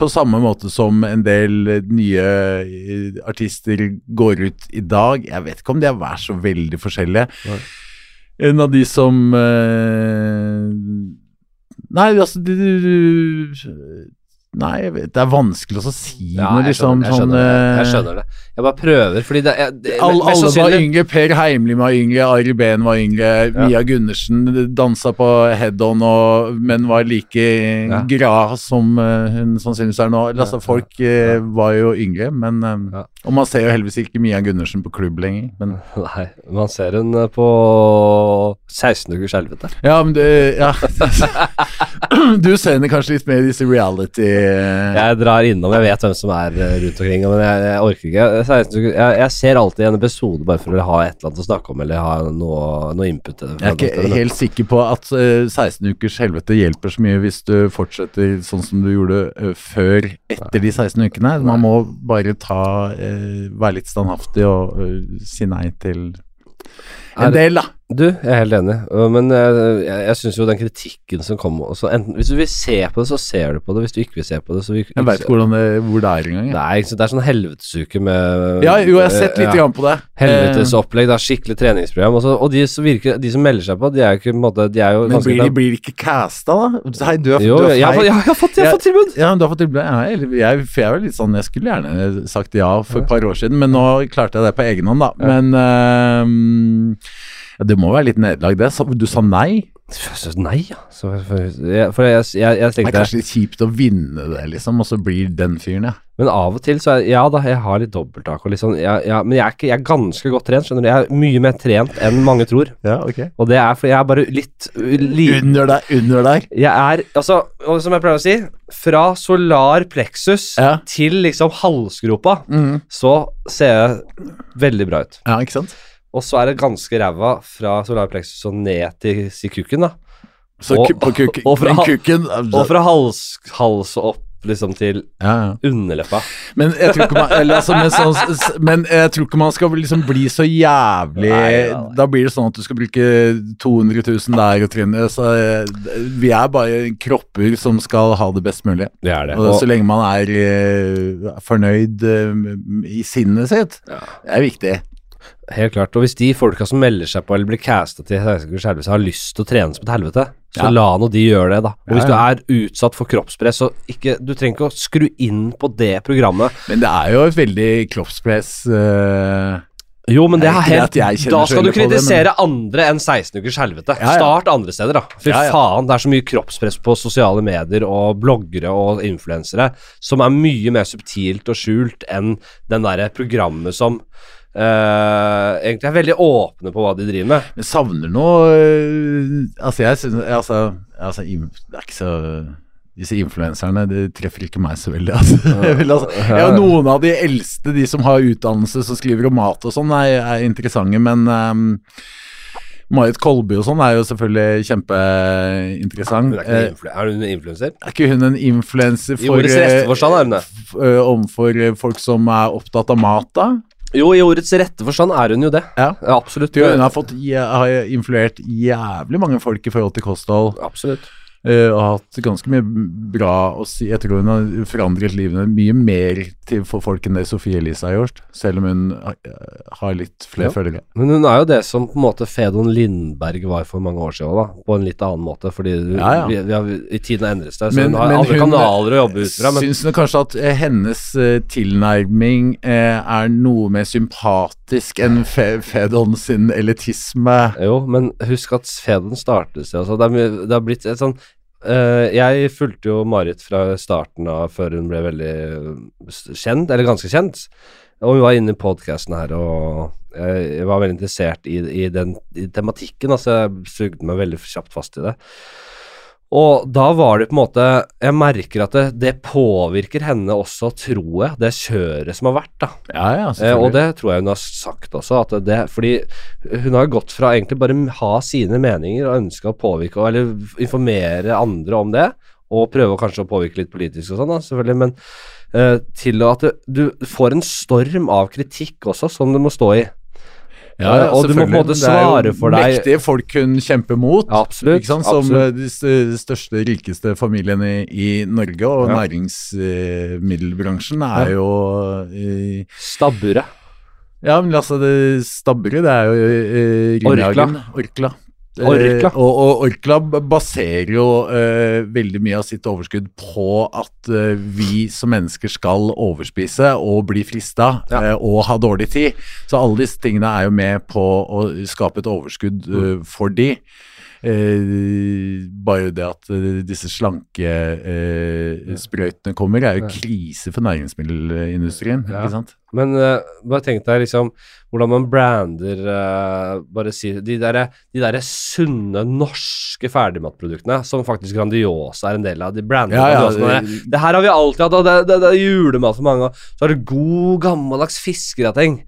På samme måte som en del nye artister går ut i dag. Jeg vet ikke om de er så veldig forskjellige. En av de som Nei, altså de, de, Nei, det er vanskelig å si Ja, noe, jeg liksom. skjønner, jeg, sånn, skjønner det. jeg eh, skjønner det. Jeg bare prøver, fordi det, jeg, det Alle, alle var yngre. Per Heimli var yngre, Ari Behn var yngre, Mia Gundersen dansa på head-on men var like Ja. glad som eh, hun sannsynligvis er nå. Altså, folk eh, var jo yngre, men Og man ser jo heldigvis ikke Mia Gundersen på klubb lenger. Men, Nei, man ser eh, på 16 ukers helvete. ja, men du Ja. du ser henne kanskje litt mer i disse reality Jeg drar innom, jeg vet hvem som er eh, rundt omkring, men jeg, jeg orker ikke. 16 jeg, jeg ser alltid en episode bare for å ha et eller annet å snakke om, eller ha noe, noe input. Jeg er ikke helt sikker på at uh, 16 ukers helvete hjelper så mye hvis du fortsetter sånn som du gjorde uh, før etter de 16 ukene. Man må bare ta uh, være litt standhaftig og eh, si nei til en del, da. Du, jeg er helt enig, øh, men øh, jeg, jeg syns jo den kritikken som kom også, enten, Hvis du vil se på det, så ser du på det. Hvis du ikke vil se på det, så vil Jeg veit ikke hvor det er engang. Nei, det er sånn helvetesuke med Ja, jo, jeg har sett litt ja. grann på det. Helvetesopplegg, det er skikkelig treningsprogram. Også, og de som virker De som melder seg på, de er jo ikke måte De er jo Eh, men blir de blir ikke casta, da? Hei, du har, Jo, du har jeg, feil. jeg, har fått, jeg har fått tilbud! Ja, du har fått tilbud. Ja, eller jeg, er jeg var litt sånn Jeg skulle gjerne sagt ja for et par år siden, men nå klarte jeg det på egen hånd, da. Men ehm, ja, det må være litt nederlag, det. Du sa nei? Nei, ja. Så, for for jeg, jeg, jeg Det er kanskje litt kjipt å vinne det, liksom, og så blir den fyren, ja. Men av og til så er Ja da, jeg har litt dobbelttak og litt sånn ja, ja, Men jeg er, ikke, jeg er ganske godt trent, skjønner du. Jeg er mye mer trent enn mange tror. Ja, ok. Og det er fordi jeg er bare litt li, Under deg, under deg. Jeg er Altså, og som jeg pleier å si, fra solar plexus Ja. til liksom halsgropa, mm. så ser jeg veldig bra ut. Ja, ikke sant? Og så er det ganske ræva fra solar plexus og ned til si kukken, da. Så Og- på kukken, og fra- kukken Og fra hals, hals og opp liksom til ja, ja. underleppa. Men jeg tror ikke man eller, altså, men, så, men jeg tror ikke man skal liksom bli så jævlig Nei, nei, nei. Da blir det sånn at du skal bruke 200 000 der og trynet. Så eh, vi er bare kropper som skal ha det best mulig. Det er det. Og Og, så lenge man er uh, fornøyd uh, i sinnet sitt, Ja. det er viktig. Helt klart. Og hvis de folka som melder seg på eller blir casta til 16 ukers helvete, har lyst til å trene som et helvete, så Ja. la nå de gjøre det, da. Og hvis du er utsatt for kroppspress, så ikke Du trenger ikke å skru inn på det programmet. Men det er jo et veldig kroppspress uh... Jo, men det er helt Da skal du kritisere det, kritisere andre enn 16 ukers helvete. Ja, ja. Start andre steder, da. Fy ja. faen, det er så mye kroppspress på sosiale medier og bloggere og influensere som er mye mer subtilt og skjult enn den derre programmet som eh, egentlig er veldig åpne på hva de driver med. Men savner noe uh, Altså, jeg synes altså, altså, Det er ikke så Disse influenserne, det treffer ikke meg så veldig. Altså. Altså, ja, noen av de eldste, de som har utdannelse, som skriver om mat og sånn, er, er interessante, men um, Marit Kolby og sånn er jo selvfølgelig kjempeinteressant. Hun er, Eh, er hun en influenser? er ikke hun en influenser I for ordets rette forstand er hun det. øh, Overfor folk som er opptatt av mat, da? Jo, i ordets rette forstand er hun jo det. Ja. Ja, absolutt. Hun har, fått, har influert jævlig mange folk i forhold til kosthold. Absolutt. Eh, og har hatt ganske mye bra å si. Jeg tror hun har forandret livene mye mer til for folk enn det Sofie Elise har gjort, selv om hun eh, har litt flere Ja. følgere. Men hun er jo det som på en måte Fedon Lindberg var for mange år siden, da, på en litt annen måte, fordi Ja, ja. Vi, vi har, i tiden har endret seg, så Men- hun har andre hun- kanaler å jobbe ut fra. Men Syns hun kanskje at eh, hennes eh, tilnærming eh, er noe mer sympatisk enn Fe Fedon sin elitisme? jo, men husk at Fedon startet seg, altså. Det, er det har blitt et sånn eh, jeg fulgte jo Marit fra starten av, før hun ble veldig eh, kjent, eller ganske kjent. Og hun var inne i podkasten her, og jeg var veldig interessert i, i den i tematikken. Altså, jeg sugde meg veldig kjapt fast i det. Og da var det på en måte Jeg merker at det, det påvirker henne også, tror jeg, det kjøret som har vært, da. Ja, ja, Eh, og det tror jeg hun har sagt også, at det, fordi hun har gått fra egentlig bare ha sine meninger og ønske å påvirke, eller informere andre om det, og prøve kanskje å påvirke litt politisk og sånn, da, selvfølgelig, men eh, til at du, du får en storm av kritikk også, som du må stå i. Ja, ja, og du må på en måte svare for deg- Mektige folk hun kjemper mot. Ja, absolutt? Som absolutt. eh, de største, rikeste familiene i, Norge, og næringsmiddelbransjen er jo eh, Stabburet. Ja, men altså, det Stabburet, det er jo eh, Orkla. Orkla. Eh, Orkla. og, og Orkla baserer jo eh, veldig mye av sitt overskudd på at eh, vi som mennesker skal overspise og bli frista Ja. eh, og ha dårlig tid. Så alle disse tingene er jo med på å skape et overskudd eh, for de. Eh, bare det at eh, disse slankesprøytene kommer, er jo krise for næringsmiddelindustrien. Ja. ikke sant? Men eh, bare tenk deg liksom hvordan man brander eh, Bare si De der, de der sunne norske ferdigmatproduktene, som faktisk Grandiosa er en del av. De brander Ja, ja, det. det- Det her har vi alltid hatt, og det, det, det er julemat for mange. og Så er det god, gammeldags fiskegrateng.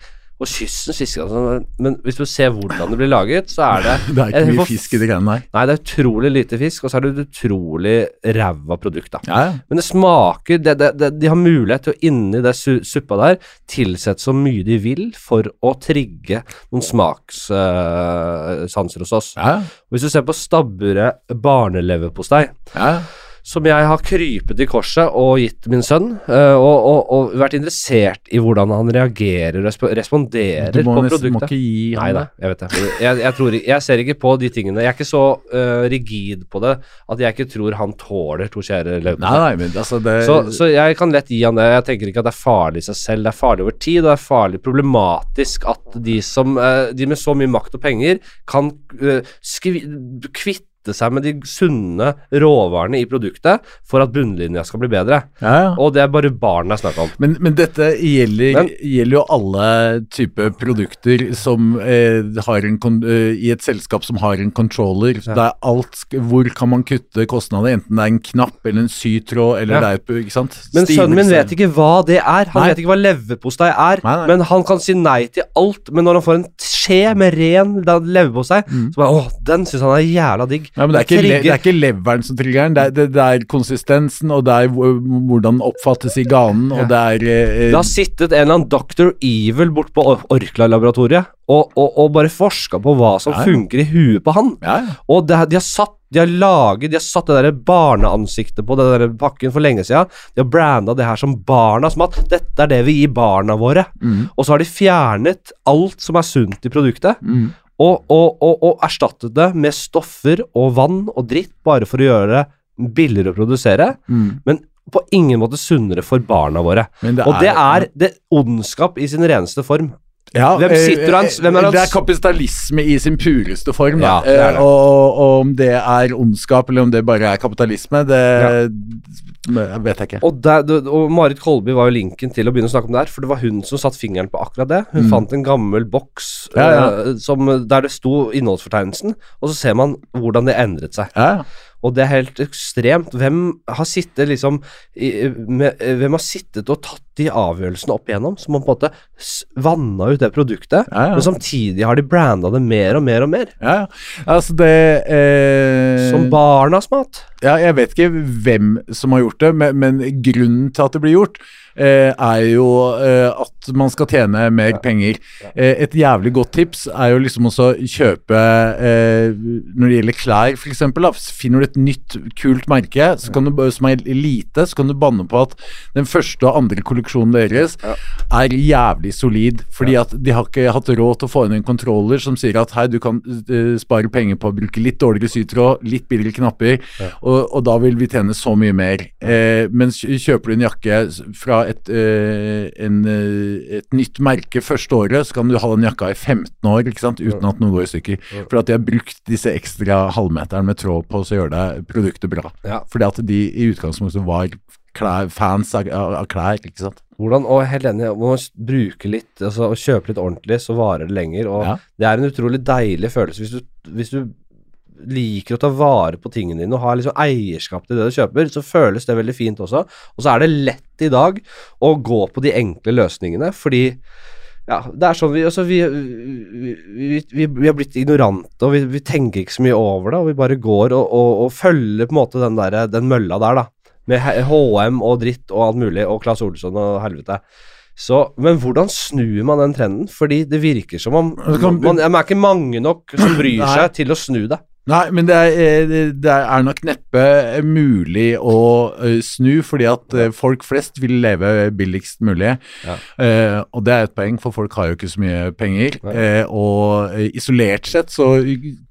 Og kystens fiskegrateng. Men hvis du ser hvordan det blir laget, så er det Det er ikke mye fisk i de greiene der. Nei, det er utrolig lite fisk, og så er det et utrolig ræva produkt, da. Ja, ja. Men det smaker det, det, det, De har mulighet til å inni det su suppa der tilsette så mye de vil for å trigge noen smakssanser hos oss. ja, Hvis du ser på stabburet barneleverpostei, ja. Som jeg har krypet i korset og gitt min sønn, eh, og, og, og vært interessert i hvordan han reagerer og responderer på produktet. Du må ikke gi Nei da, jeg vet det. Jeg, jeg, tror, jeg ser ikke på de tingene. Jeg er ikke så uh, rigid på det at jeg ikke tror han tåler to skjære leverpostei. Altså det Så, så jeg kan lett gi han det. Jeg tenker ikke at det er farlig i seg selv, det er farlig over tid, og det er farlig problematisk at de som uh, De med så mye makt og penger kan uh, skvi, kvitte seg med de sunne råvarene i produktet for at bunnlinja skal bli bedre. Ja, ja. Og det er bare barn det er snakk om. Men, men dette gjelder, Men- gjelder jo alle typer produkter som eh, har en eh, I et selskap som har en controller. Ja. Det er alt Hvor kan man kutte kostnader? Enten det er en knapp eller en sytråd eller Ja. det er Ikke sant? Men sønnen min vet ikke hva det er. Han Nei. vet ikke hva leverpostei er. Nei, nei. Men han kan si nei til alt. Men når han får en skje med ren leverpostei, Mm. så bare åh, den syns han er jævla digg. Ja, men det er, ikke, le, det er ikke leveren som trigger den, det det, det er konsistensen, og det er hvordan den oppfattes i ganen, og det er eh, Det har sittet en eller annen Dr. Evil bort på Orkla-laboratoriet og, og, og bare forska på hva som Ja, funker i huet på han. ja. Og det, de har satt De har laget De har satt det der barneansiktet på den der pakken for lenge siden. De har branda det her som barnas mat. Dette er det vi gir barna våre. Mm. Og så har de fjernet alt som er sunt i produktet, Mm. Og, og, og, og erstattet det med stoffer og vann og dritt, bare for å gjøre det billigere å produsere, Mm. men på ingen måte sunnere for barna våre. Det og det er det ondskap i sin reneste form. Ja, Hvem sitter eh, hans- hvem er hans? Det er kapitalisme i sin pureste form. Ja, det er det. Eh, Og, og om det er ondskap, eller om det bare er kapitalisme, det vet jeg ikke. Og, der, og Marit Kolby var jo linken til å begynne å snakke om det her, for det var hun som satte fingeren på akkurat det. Hun Mm. fant en gammel boks Ja, ja. eh, som, der det sto innholdsfortegnelsen, og så ser man hvordan det endret seg. Ja, ja. Og det er helt ekstremt. Hvem har sittet liksom i, med, Hvem har sittet og tatt de avgjørelsene opp igjennom, som har på en måte vanna ut det produktet, Ja, ja. men samtidig har de branda det mer og mer og mer. ja, ja. Altså, det eh, Som barnas mat. Ja, jeg vet ikke hvem som har gjort det, men, men grunnen til at det blir gjort, eh, er jo eh, at man skal tjene mer penger. Eh, et jævlig godt tips er jo liksom også kjøpe eh, Når det gjelder klær, f.eks. Finner du et nytt, kult merke så kan du, som er lite, så kan du banne på at den første og andre kolleksjonen deres Ja. er jævlig solid. Fordi at de har ikke hatt råd til å få inn en controller som sier at hei, du kan uh, spare penger på å bruke litt dårligere sytråd, litt billigere knapper, og, og da vil vi tjene så mye mer. Eh, mens kjøper du en jakke fra et, eh, en, eh, et nytt merke første året, så kan du ha den jakka i 15 år ikke sant? uten at noe går i stykker. For at de har brukt disse ekstra halvmeterne med tråd på så gjør det produktet bra. Ja. Fordi at de i utgangspunktet var klær, fans av, av, klær, ikke sant. Hvordan, og helt enig, om man bruker litt, altså og kjøper litt ordentlig, så varer det lenger. Og Ja. det er en utrolig deilig følelse hvis du, hvis du liker å ta vare på tingene dine og har liksom eierskap til det du kjøper, så føles det veldig fint også. Og så er det lett i dag å gå på de enkle løsningene, fordi ja, det er sånn vi, altså vi, vi, vi, vi, har blitt ignorante, og vi, vi tenker ikke så mye over det, og vi bare går og, og, og følger på en måte den, der, den mølla der, da. Med HM og dritt og alt mulig, og Claes Olsson og helvete. Så, men hvordan snur man den trenden? Fordi det virker som om Det man, man er ikke mange nok som bryr seg til å snu det. Nei, men det er, eh, det er nok neppe mulig å eh, snu, fordi at eh, folk flest vil leve billigst mulig. Ja. Eh, og det er et poeng, for folk har jo ikke så mye penger. Eh, og isolert sett så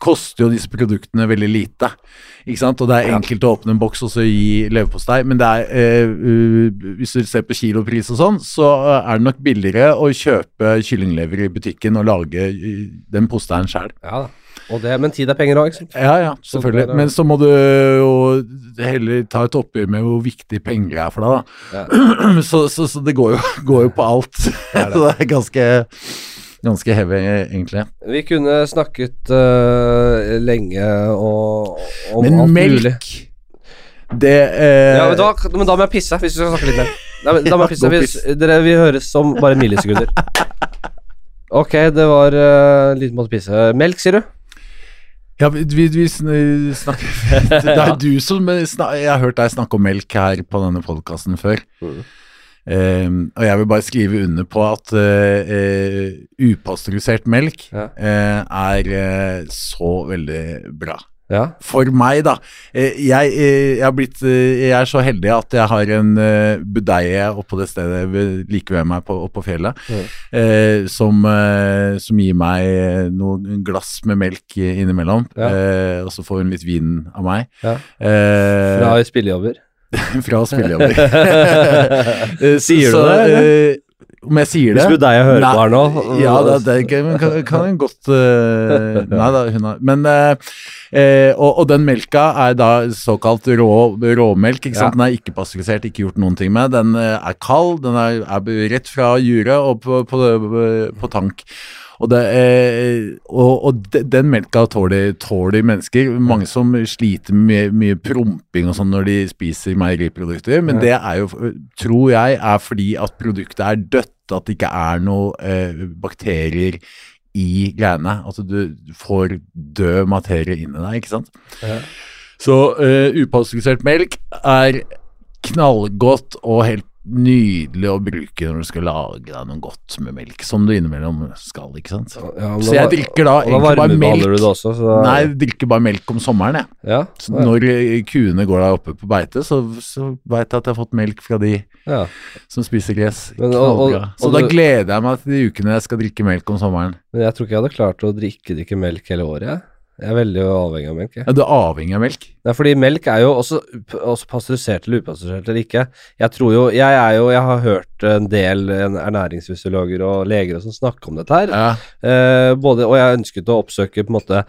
koster jo disse produktene veldig lite. Ikke sant? Og det er enkelt å åpne en boks og så gi leverpostei, men det er, eh, hvis du ser på kilopris og sånn, så er det nok billigere å kjøpe kyllinglever i butikken og lage den posteien sjøl. Ja, og det, men tid er penger òg, ikke sant. Ja, ja, selvfølgelig. Men så må du jo heller ta et oppgjør med hvor viktig penger er for deg, da. Så, så, så det går jo, går jo på alt. det. Så det er ganske, ganske heavy, egentlig. Vi kunne snakket uh, lenge og, om Men alt melk mulig. Det uh, Ja, men da, men da må jeg pisse, hvis vi skal snakke litt mer. Da, Da må jeg pisse. Hvis, dere, vi høres om bare millisekunder. Ok, det var uh, litt måte pisse. Melk, sier du? Ja, vi, vi, vi snakker Det er du som snak, Jeg har hørt deg snakke om melk her på denne podkasten før. Mm. Um, og jeg vil bare skrive under på at uh, uh, upasteurisert melk Ja. uh, er eh, så veldig bra. Ja. For meg, da. Eh, jeg, eh, jeg, har blitt, eh, jeg er så heldig at jeg har en budeie oppå det stedet like ved meg på, oppå fjellet, Mm. eh, som, som gir meg noen glass med melk innimellom. Ja. Eh, og så får hun litt vin av meg. Ja. Eh, Fra spillejobber. fra spillejobber. Sier du det, eller? Om jeg sier Hvis det? du deg jeg hører Nei, på her nå Ja, det, det kan, kan en godt uh, Nei da, hun har Men uh, eh, og, og den melka er da såkalt rå, råmelk. ikke sant? Ja. Den er ikke pasteurisert, ikke gjort noen ting med. Den eh, er kald, den er, er rett fra juret og på, på, på tank. Og, det, eh, og, og den melka tåler, tåler mennesker. Mange som sliter med mye promping og sånn når de spiser meieriprodukter, men det er jo, tror jeg, er fordi at produktet er dødt, at det ikke er noe eh, bakterier i greiene. Altså du får død materie inni deg, ikke sant. Ja. Så uh, upasteurisert melk er knallgodt og helt nydelig å bruke når du skal lage deg noe godt med melk, som du innimellom skal, ikke sant. Ja, Så jeg drikker da da egentlig bare melk. du det også, så Nei, jeg drikker bare melk om sommeren, jeg. Ja, Så når eh, kuene går der oppe på beite, så, så veit jeg at jeg har fått melk fra de ja. som spiser gress. Men, og- og- Knallbra. Så og da gleder jeg meg til de ukene jeg skal drikke melk om sommeren. Men jeg tror ikke jeg hadde klart å drikke drikke melk hele året. Jeg, jeg er veldig avhengig av melk. Jeg. Ja, du er avhengig av melk. Nei, fordi melk er jo også, også pasteurisert eller upasteurisert eller ikke. Jeg tror jo Jeg er jo Jeg har hørt en del ernæringsfysiologer og leger og sånn snakke om dette her. Ja. Eh, både, og jeg ønsket å oppsøke på en måte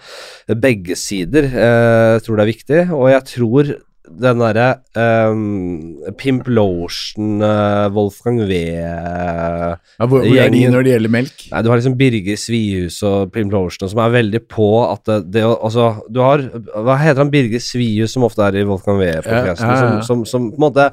begge sider. Eh, jeg tror det er viktig. Og jeg tror den derre um, Pimp Lotion, uh, Wolfgang V uh, Ja, hvor, hvor er de når det gjelder melk? Nei, du har liksom Birger Svihus og Pimp Lotion som er veldig på at det, det Altså, du har Hva heter han Birger Svihus som ofte er i Wolfgang V-podkasten, Ja, ja, som, som, som på en måte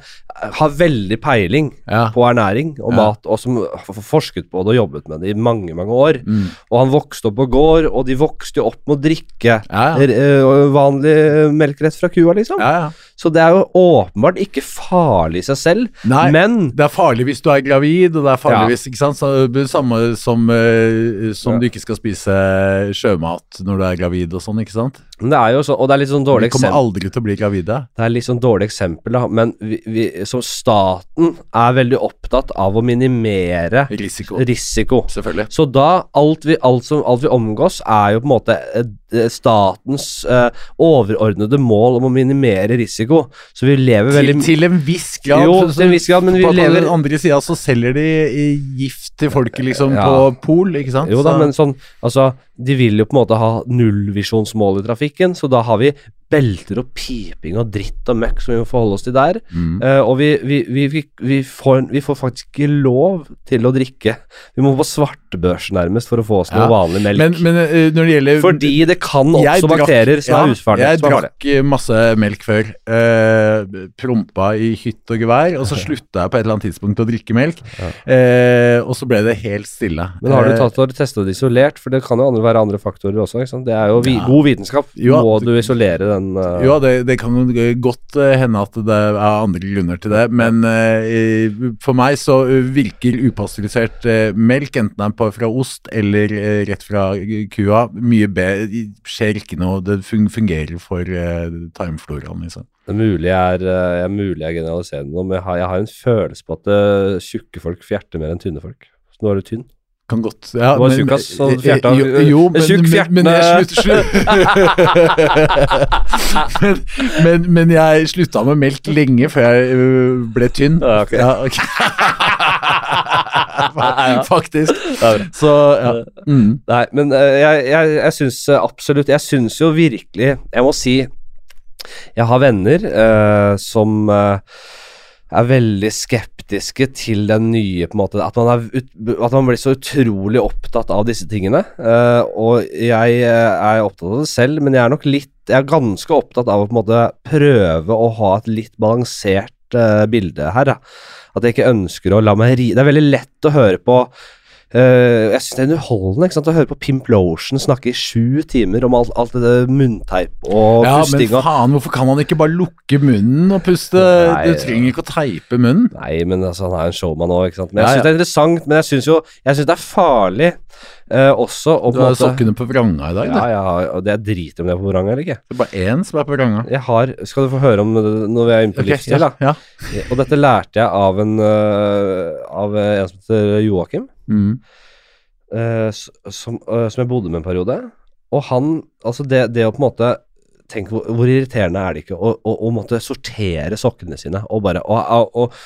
har veldig peiling på ernæring og mat, og som har forsket på det og jobbet med det i mange, mange år. Mm. Og han vokste opp på gård, og de vokste jo opp med å drikke øh, vanlig melk rett fra kua, liksom. ja, ja. Så det er jo åpenbart ikke farlig i seg selv, Nei, men det er farlig hvis du er gravid, og det er farlig Ja. hvis ikke sant? Så, samme som, eh, som Ja. du ikke skal spise sjømat når du er gravid og sånn, ikke sant? Det er jo så, Og det er litt sånn dårlig Vi kommer eksempel. aldri til å bli gravide. Det er litt sånn dårlig eksempel, da, men vi, vi, som staten er veldig opptatt av å minimere Risiko. risiko. Selvfølgelig. Så da, alt vi, alt som, alt vi omgås, er jo på en måte eh, statens eh, overordnede mål om å minimere risiko. Så vi lever Til, veldig til en viss grad. Jo, til en viss grad, men vi på, på den andre sida så selger de gift til folket, liksom, Ja. på pol, ikke sant? Jo da, Så- men sånn Altså, de vil jo på en måte ha nullvisjonsmål i trafikken, så da har vi belter og piping og dritt og møkk som vi må forholde oss til der. mm. Uh, og vi, vi, vi, får, vi får faktisk ikke lov til å drikke. Vi må på svartebørs nærmest for å få oss noe Ja. vanlig melk. Men, men uh, når det gjelder Fordi det kan også oppstå bakterier som ja, er ufarlige. Jeg drakk eh, masse melk før. Uh, prompa i hytt og gevær, og så slutta jeg på et eller annet tidspunkt å drikke melk. Eh, og så ble det helt stille. Men har du tatt og testa det isolert? For det kan jo andre, være andre faktorer også. Det er jo Ja. god vitenskap. Jo, Må du isolere den eh, Jo, det, det kan godt eh, hende at det er andre grunner til det, men uh, for meg så virker upasteurisert uh, melk, enten den er på, fra ost eller rett fra kua, mye bedre. Det skjer ikke noe, det fungerer for tarmfloraen, liksom. Det er mulig jeg er, jeg er mulig jeg generaliserer nå, men jeg har, jeg har en følelse på at tjukke folk fjerter mer enn tynne folk. Så nå er du tynn. Kan godt ja, Du var tjukk, ass, så eh, fjerta- jo, jo, men, tjukk men, men jeg fjertende- slutt, men, men, men jeg slutta med melk lenge før jeg ble tynn. Ja, ok. okay. Faktisk. Det er. Så ja. Mm. Nei, men eh, jeg, jeg, jeg syns eh, absolutt Jeg syns jo virkelig Jeg må si Jeg har venner uh, som uh, er veldig skeptiske til den nye på en måte, At man, er at man blir så utrolig opptatt av disse tingene. Uh, og jeg eh, er opptatt av det selv, men jeg er nok litt Jeg er ganske opptatt av å på en måte prøve å ha et litt balansert uh, bilde her. Da. At jeg ikke ønsker å la meg ri Det er veldig lett å høre på Eh, jeg syns det er underholdende ikke sant, å høre på Pimp Lotion snakke i sju timer om alt, alt det munnteip og Ja, men pusting Men faen, hvorfor kan han ikke bare lukke munnen og puste? Nei, du trenger ikke å teipe munnen. Nei, men altså, han er en showman òg, ikke sant. Men jeg syns det er interessant, men jeg syns jo Jeg synes det er farlig eh, også og Du har måte sokkene på vranga i dag. Ja, ja, og det er drit om det er på vranga eller ikke. Det er bare én som er på vranga. Jeg har Skal du få høre om det når vi er inne på okay, livsstil, da. ja, ja. Og dette lærte jeg av en øh, Av en som heter Joakim. Mm. eh, som, eh, som jeg bodde med en periode. Og han Altså, det, det å på en måte Tenk hvor, hvor irriterende er det ikke å, å, å måtte sortere sokkene sine og bare og, og, og,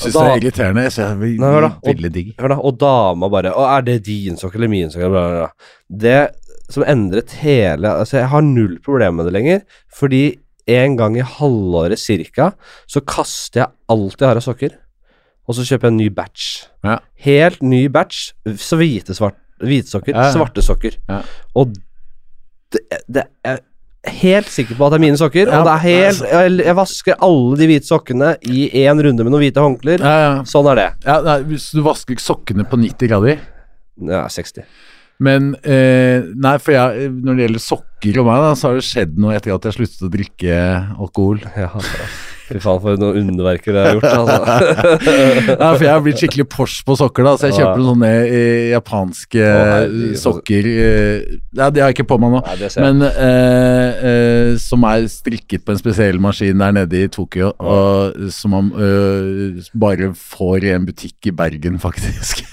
Syns det er irriterende. Jeg det Nei, hør da, og- digg. Hør da, og dama bare Å, er det din sokk eller min sokk? Det som endret hele Altså, jeg har null problem med det lenger, fordi en gang i halvåret cirka, så kaster jeg alt jeg har av sokker, og så kjøper jeg en ny batch. Ja. Helt ny batch, så hvite, svart, hvite sokker, Ja, ja. svarte sokker. Ja. Og det, det er helt sikker på at det er mine sokker, Ja, og det er helt jeg, jeg vasker alle de hvite sokkene i én runde med noen hvite håndklær. Ja, ja. Sånn er det. ja nei, hvis du vasker sokkene på 90 grader Ja, 60. Men eh, Nei, for jeg, når det gjelder sokker og meg, da, så har det skjedd noe etter at jeg sluttet å drikke alkohol. Ja, fy faen for noen underverker jeg har gjort, altså. Ja, for jeg har blitt skikkelig Porsche på sokker, da, så jeg kjøper sånne eh, japanske eh, sokker eh, Ja, det har jeg ikke på meg nå. Nei. Men eh, eh, som er strikket på en spesiell maskin der nede i Tokyo, og som man eh, bare får i en butikk i Bergen, faktisk.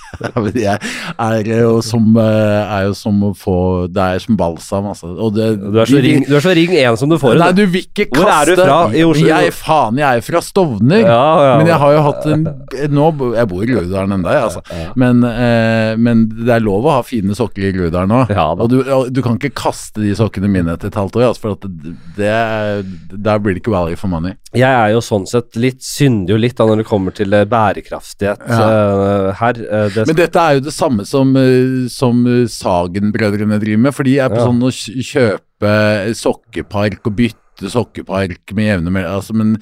det er jo som er jo som å få Det er som balsam, altså. Og det, Du er ring, du er så ring én som du får Nei, du vil ikke kaste Hvor er du fra? I Oslo? Jeg, faen, jeg er fra Stovner. Ja, ja. Men jeg har jo hatt en nå, Jeg bor i Groruddalen ennå, jeg, altså. Men, eh, men det er lov å ha fine sokker i Groruddalen òg. Ja og du, du kan ikke kaste de sokkene mine etter et halvt år, altså, for at det, det, der blir det ikke value for money. Jeg er jo sånn sett litt syndig litt da når det kommer til eh, bærekraftighet uh, her. Uh, det, Men dette er jo det samme som, uh, som Sagen-brødrene driver med, for de er på sånn å kjøpe sokkepark og bytte sokkepark med jevne mellom altså, Men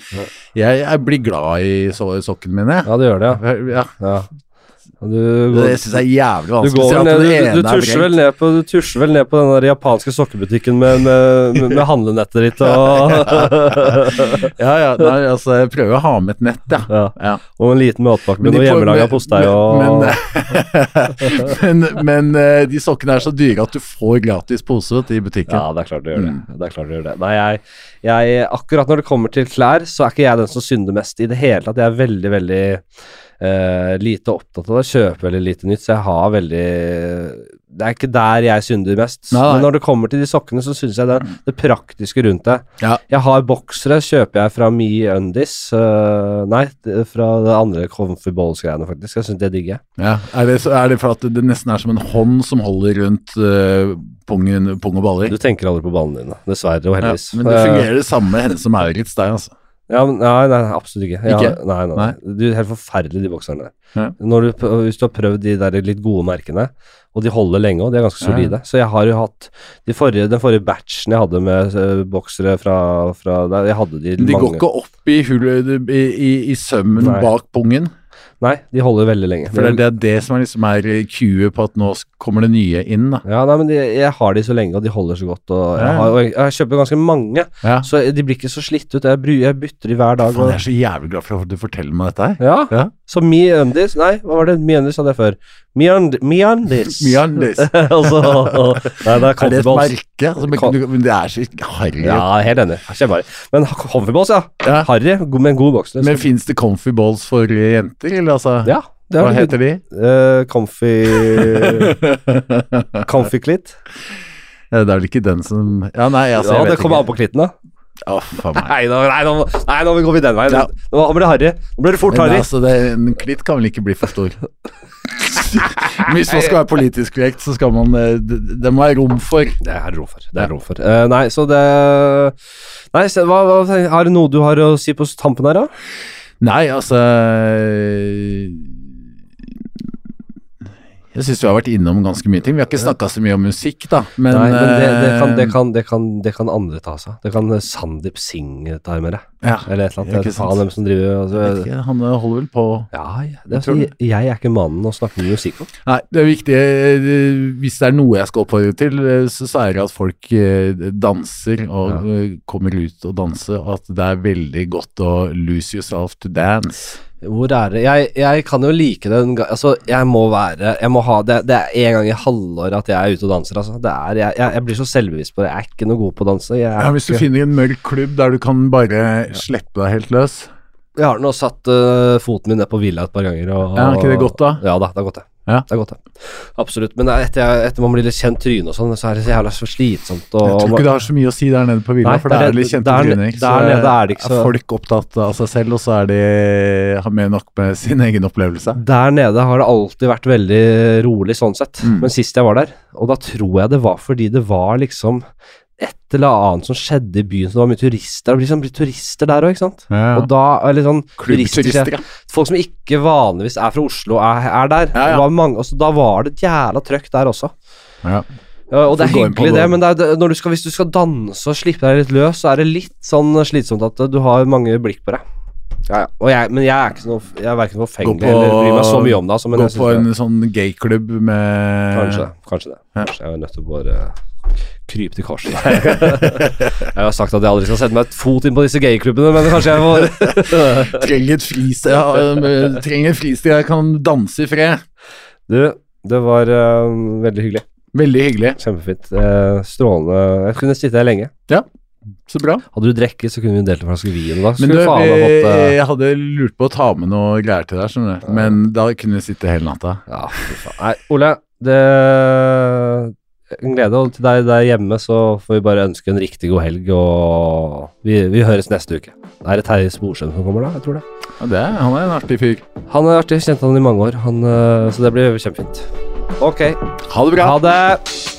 jeg, jeg blir glad i so sokkene mine. ja, det gjør det, ja. Ja. Du, Det synes syns jeg er jævlig vanskelig. at ned, du, du, er tusjer vel ned på, du tusjer vel ned på den der japanske sokkebutikken med, med, med, med handlenettet ditt og Ja, ja, nei, altså, jeg prøver å ha med et nett, ja. ja. ja. Og en liten matpakke med noe hjemmelaga postei og men, men, eh, de sokkene er så dyre at du får gratis pose i butikken. Ja, det er klart du gjør det. Mm. det, klart du gjør det. Nei, jeg, jeg, akkurat når det kommer til klær, så er ikke jeg den som synder mest i det hele tatt. Jeg er veldig, veldig eh, lite opptatt av det. Kjøper veldig lite nytt, så jeg har veldig Det er ikke der jeg synder mest. Nei, nei. Men når det kommer til de sokkene, så syns jeg det, det praktiske rundt det. Ja. Jeg har boksere, kjøper jeg fra Me Undis. Uh, nei, fra det andre Comfy Balls-greiene, faktisk. Jeg syns det digger jeg. Ja. Er, det, er det for at det nesten er som en hånd som holder rundt uh, pung og baller? Du tenker aldri på ballene dine, dessverre og Ja, men det Eh, fungerer det samme med henne som Maurits deg, altså. Ja, nei, nei, absolutt ikke. Ja, Ikke? Nei, nei, Nei. Du helt forferdelig, de bokserne der. Ja. Du, hvis du har prøvd de der litt gode merkene, og de holder lenge og de er ganske Ja. solide. Så jeg har jo hatt de forrige, den forrige batchen jeg hadde med uh, boksere fra, fra der, Jeg hadde de, De går ikke opp i, hullet, i, i, i sømmen bak pungen. Nei, de holder veldig lenge. For det er det, det som er, liksom er cuet på at nå kommer det nye inn. da. Ja, nei, men de, jeg har de så lenge, og de holder så godt. Og jeg, har, og jeg, jeg kjøper ganske mange, Ja. så de blir ikke så slitt ut. Jeg, bry, jeg bytter de hver dag. Faen, jeg er så jævlig glad for at du forteller meg dette her. ja, Ja. Så Mi Undis Nei, hva var det Mi Undis hadde jeg før? Mi Und- Altså Undis. Mjandis. og så og, Nei, det er Er det et merke? Altså, men, men det er så harry. Ja, helt enig. Kjempeharry. Men comfyballs, ja. Ja. Harry, god- med en god liksom. Men fins det comfyballs for jenter, eller altså? ja, det Hva er heter de? Uh, comfy Comfy klitt. Ja, det er vel ikke den som Ja, nei, altså, Ja, det kommer an på klitten, da. Oh. Nei, nå, nei, nå, nei, nå går vi den veien. Ja. Nå blir det harry. Nå blir det fort harry. altså, en klitt kan vel ikke bli for stor? Hvis man skal være politisk korrekt, så skal man eh, Det, det må være rom for Det er rom for. Det er rom for. Uh, nei, så det Nei, så, hva, hva, har du noe du har å si på tampen her, da? Nei, altså Jeg syns vi har vært innom ganske mye ting. Vi har ikke snakka så mye om musikk, da. Men, nei, men det, det, kan, det, eh, kan, det, kan, det kan andre ta seg av. Det kan eh, Sandeep Singh ta med det. ja, Eller et eller annet. Faen hvem som driver altså, ikke, Han holder vel på Ja, er, jeg, jeg er ikke mannen å snakke med musikk om. Nei, det er viktig eh, Hvis det er noe jeg skal oppfordre til, eh, så, så er det at folk eh, danser og Ja. eh, kommer ut og danser, og at det er veldig godt å lose yourself to dance. Hvor er det Jeg, jeg kan jo like det Altså, jeg må være Jeg må ha Det, det er en gang i halvåret at jeg er ute og danser, altså. Det er Jeg, jeg, blir så selvbevisst på det. Jeg er ikke noe god på å danse. Ja, Hvis du ikke, finner en mørk klubb der du kan bare slippe deg helt løs jeg har nå satt uh, foten min ned på Villa et par ganger. Og, Ja, er ikke det godt da? Ja da, det er godt, det. Ja. Det er godt, det. Absolutt. Men er etter, etter man blir litt kjent tryne og sånn, så er det så jævla så slitsomt. Og, Jeg tror ikke det har så mye å si der nede på Villa, Nei, for det der- er litt kjente tryner. der nede er det ikke så- folk opptatt av seg selv, og så er de har mer nok med sin egen opplevelse. Der nede har det alltid vært veldig rolig sånn sett. Mm. Men sist jeg var der, og da tror jeg det var fordi det var liksom et eller annet som skjedde i byen, så det var mye turister. Det blir liksom blir turister der òg, ikke sant. Ja, Og da, eller sånn turister, Klubbturister, ja. Folk som ikke vanligvis er fra Oslo, er, er der. Ja, ja. Det var mange, altså, da var det et jævla trøkk der også. ja. Ja, og det er hyggelig, det, men det er, når du skal, hvis du skal danse og slippe deg litt løs, så er det litt sånn slitsomt at du har mange blikk på deg. Ja, ja. Og jeg, men jeg er ikke noe, jeg er verken forfengelig eller bryr meg så mye om det. Altså, Gå på en sånn gayklubb med Kanskje, kanskje det. Ja. Kanskje jeg er nødt til å bare krype til korset. jeg har sagt at jeg aldri skal sette meg et fot inn på disse gayklubbene, men kanskje jeg får Trenger et fristed, ja, eh, trenger et fristed jeg kan danse i fred. Du, det var uh, veldig hyggelig. Veldig hyggelig. Kjempefint. Uh, strålende. Jeg kunne sitte her lenge. Ja. Så bra. Hadde du drukket, så kunne vi delt en flaske vin. Da Men du, meg fått uh... jeg hadde lurt på å ta med noe greier til deg, skjønner du. Men da kunne vi sitte hele natta. Ja. Nei, Ole, det en glede. Og til deg der hjemme så får vi bare ønske en riktig god helg, og vi, vi høres neste uke. Det Er det Terje Sporsem som kommer da? Jeg tror det. Ja, det, han er en artig fyr. Han er artig, kjente han i mange år, han, eh, så det blir kjempefint. Ok, Ha det bra. ha det!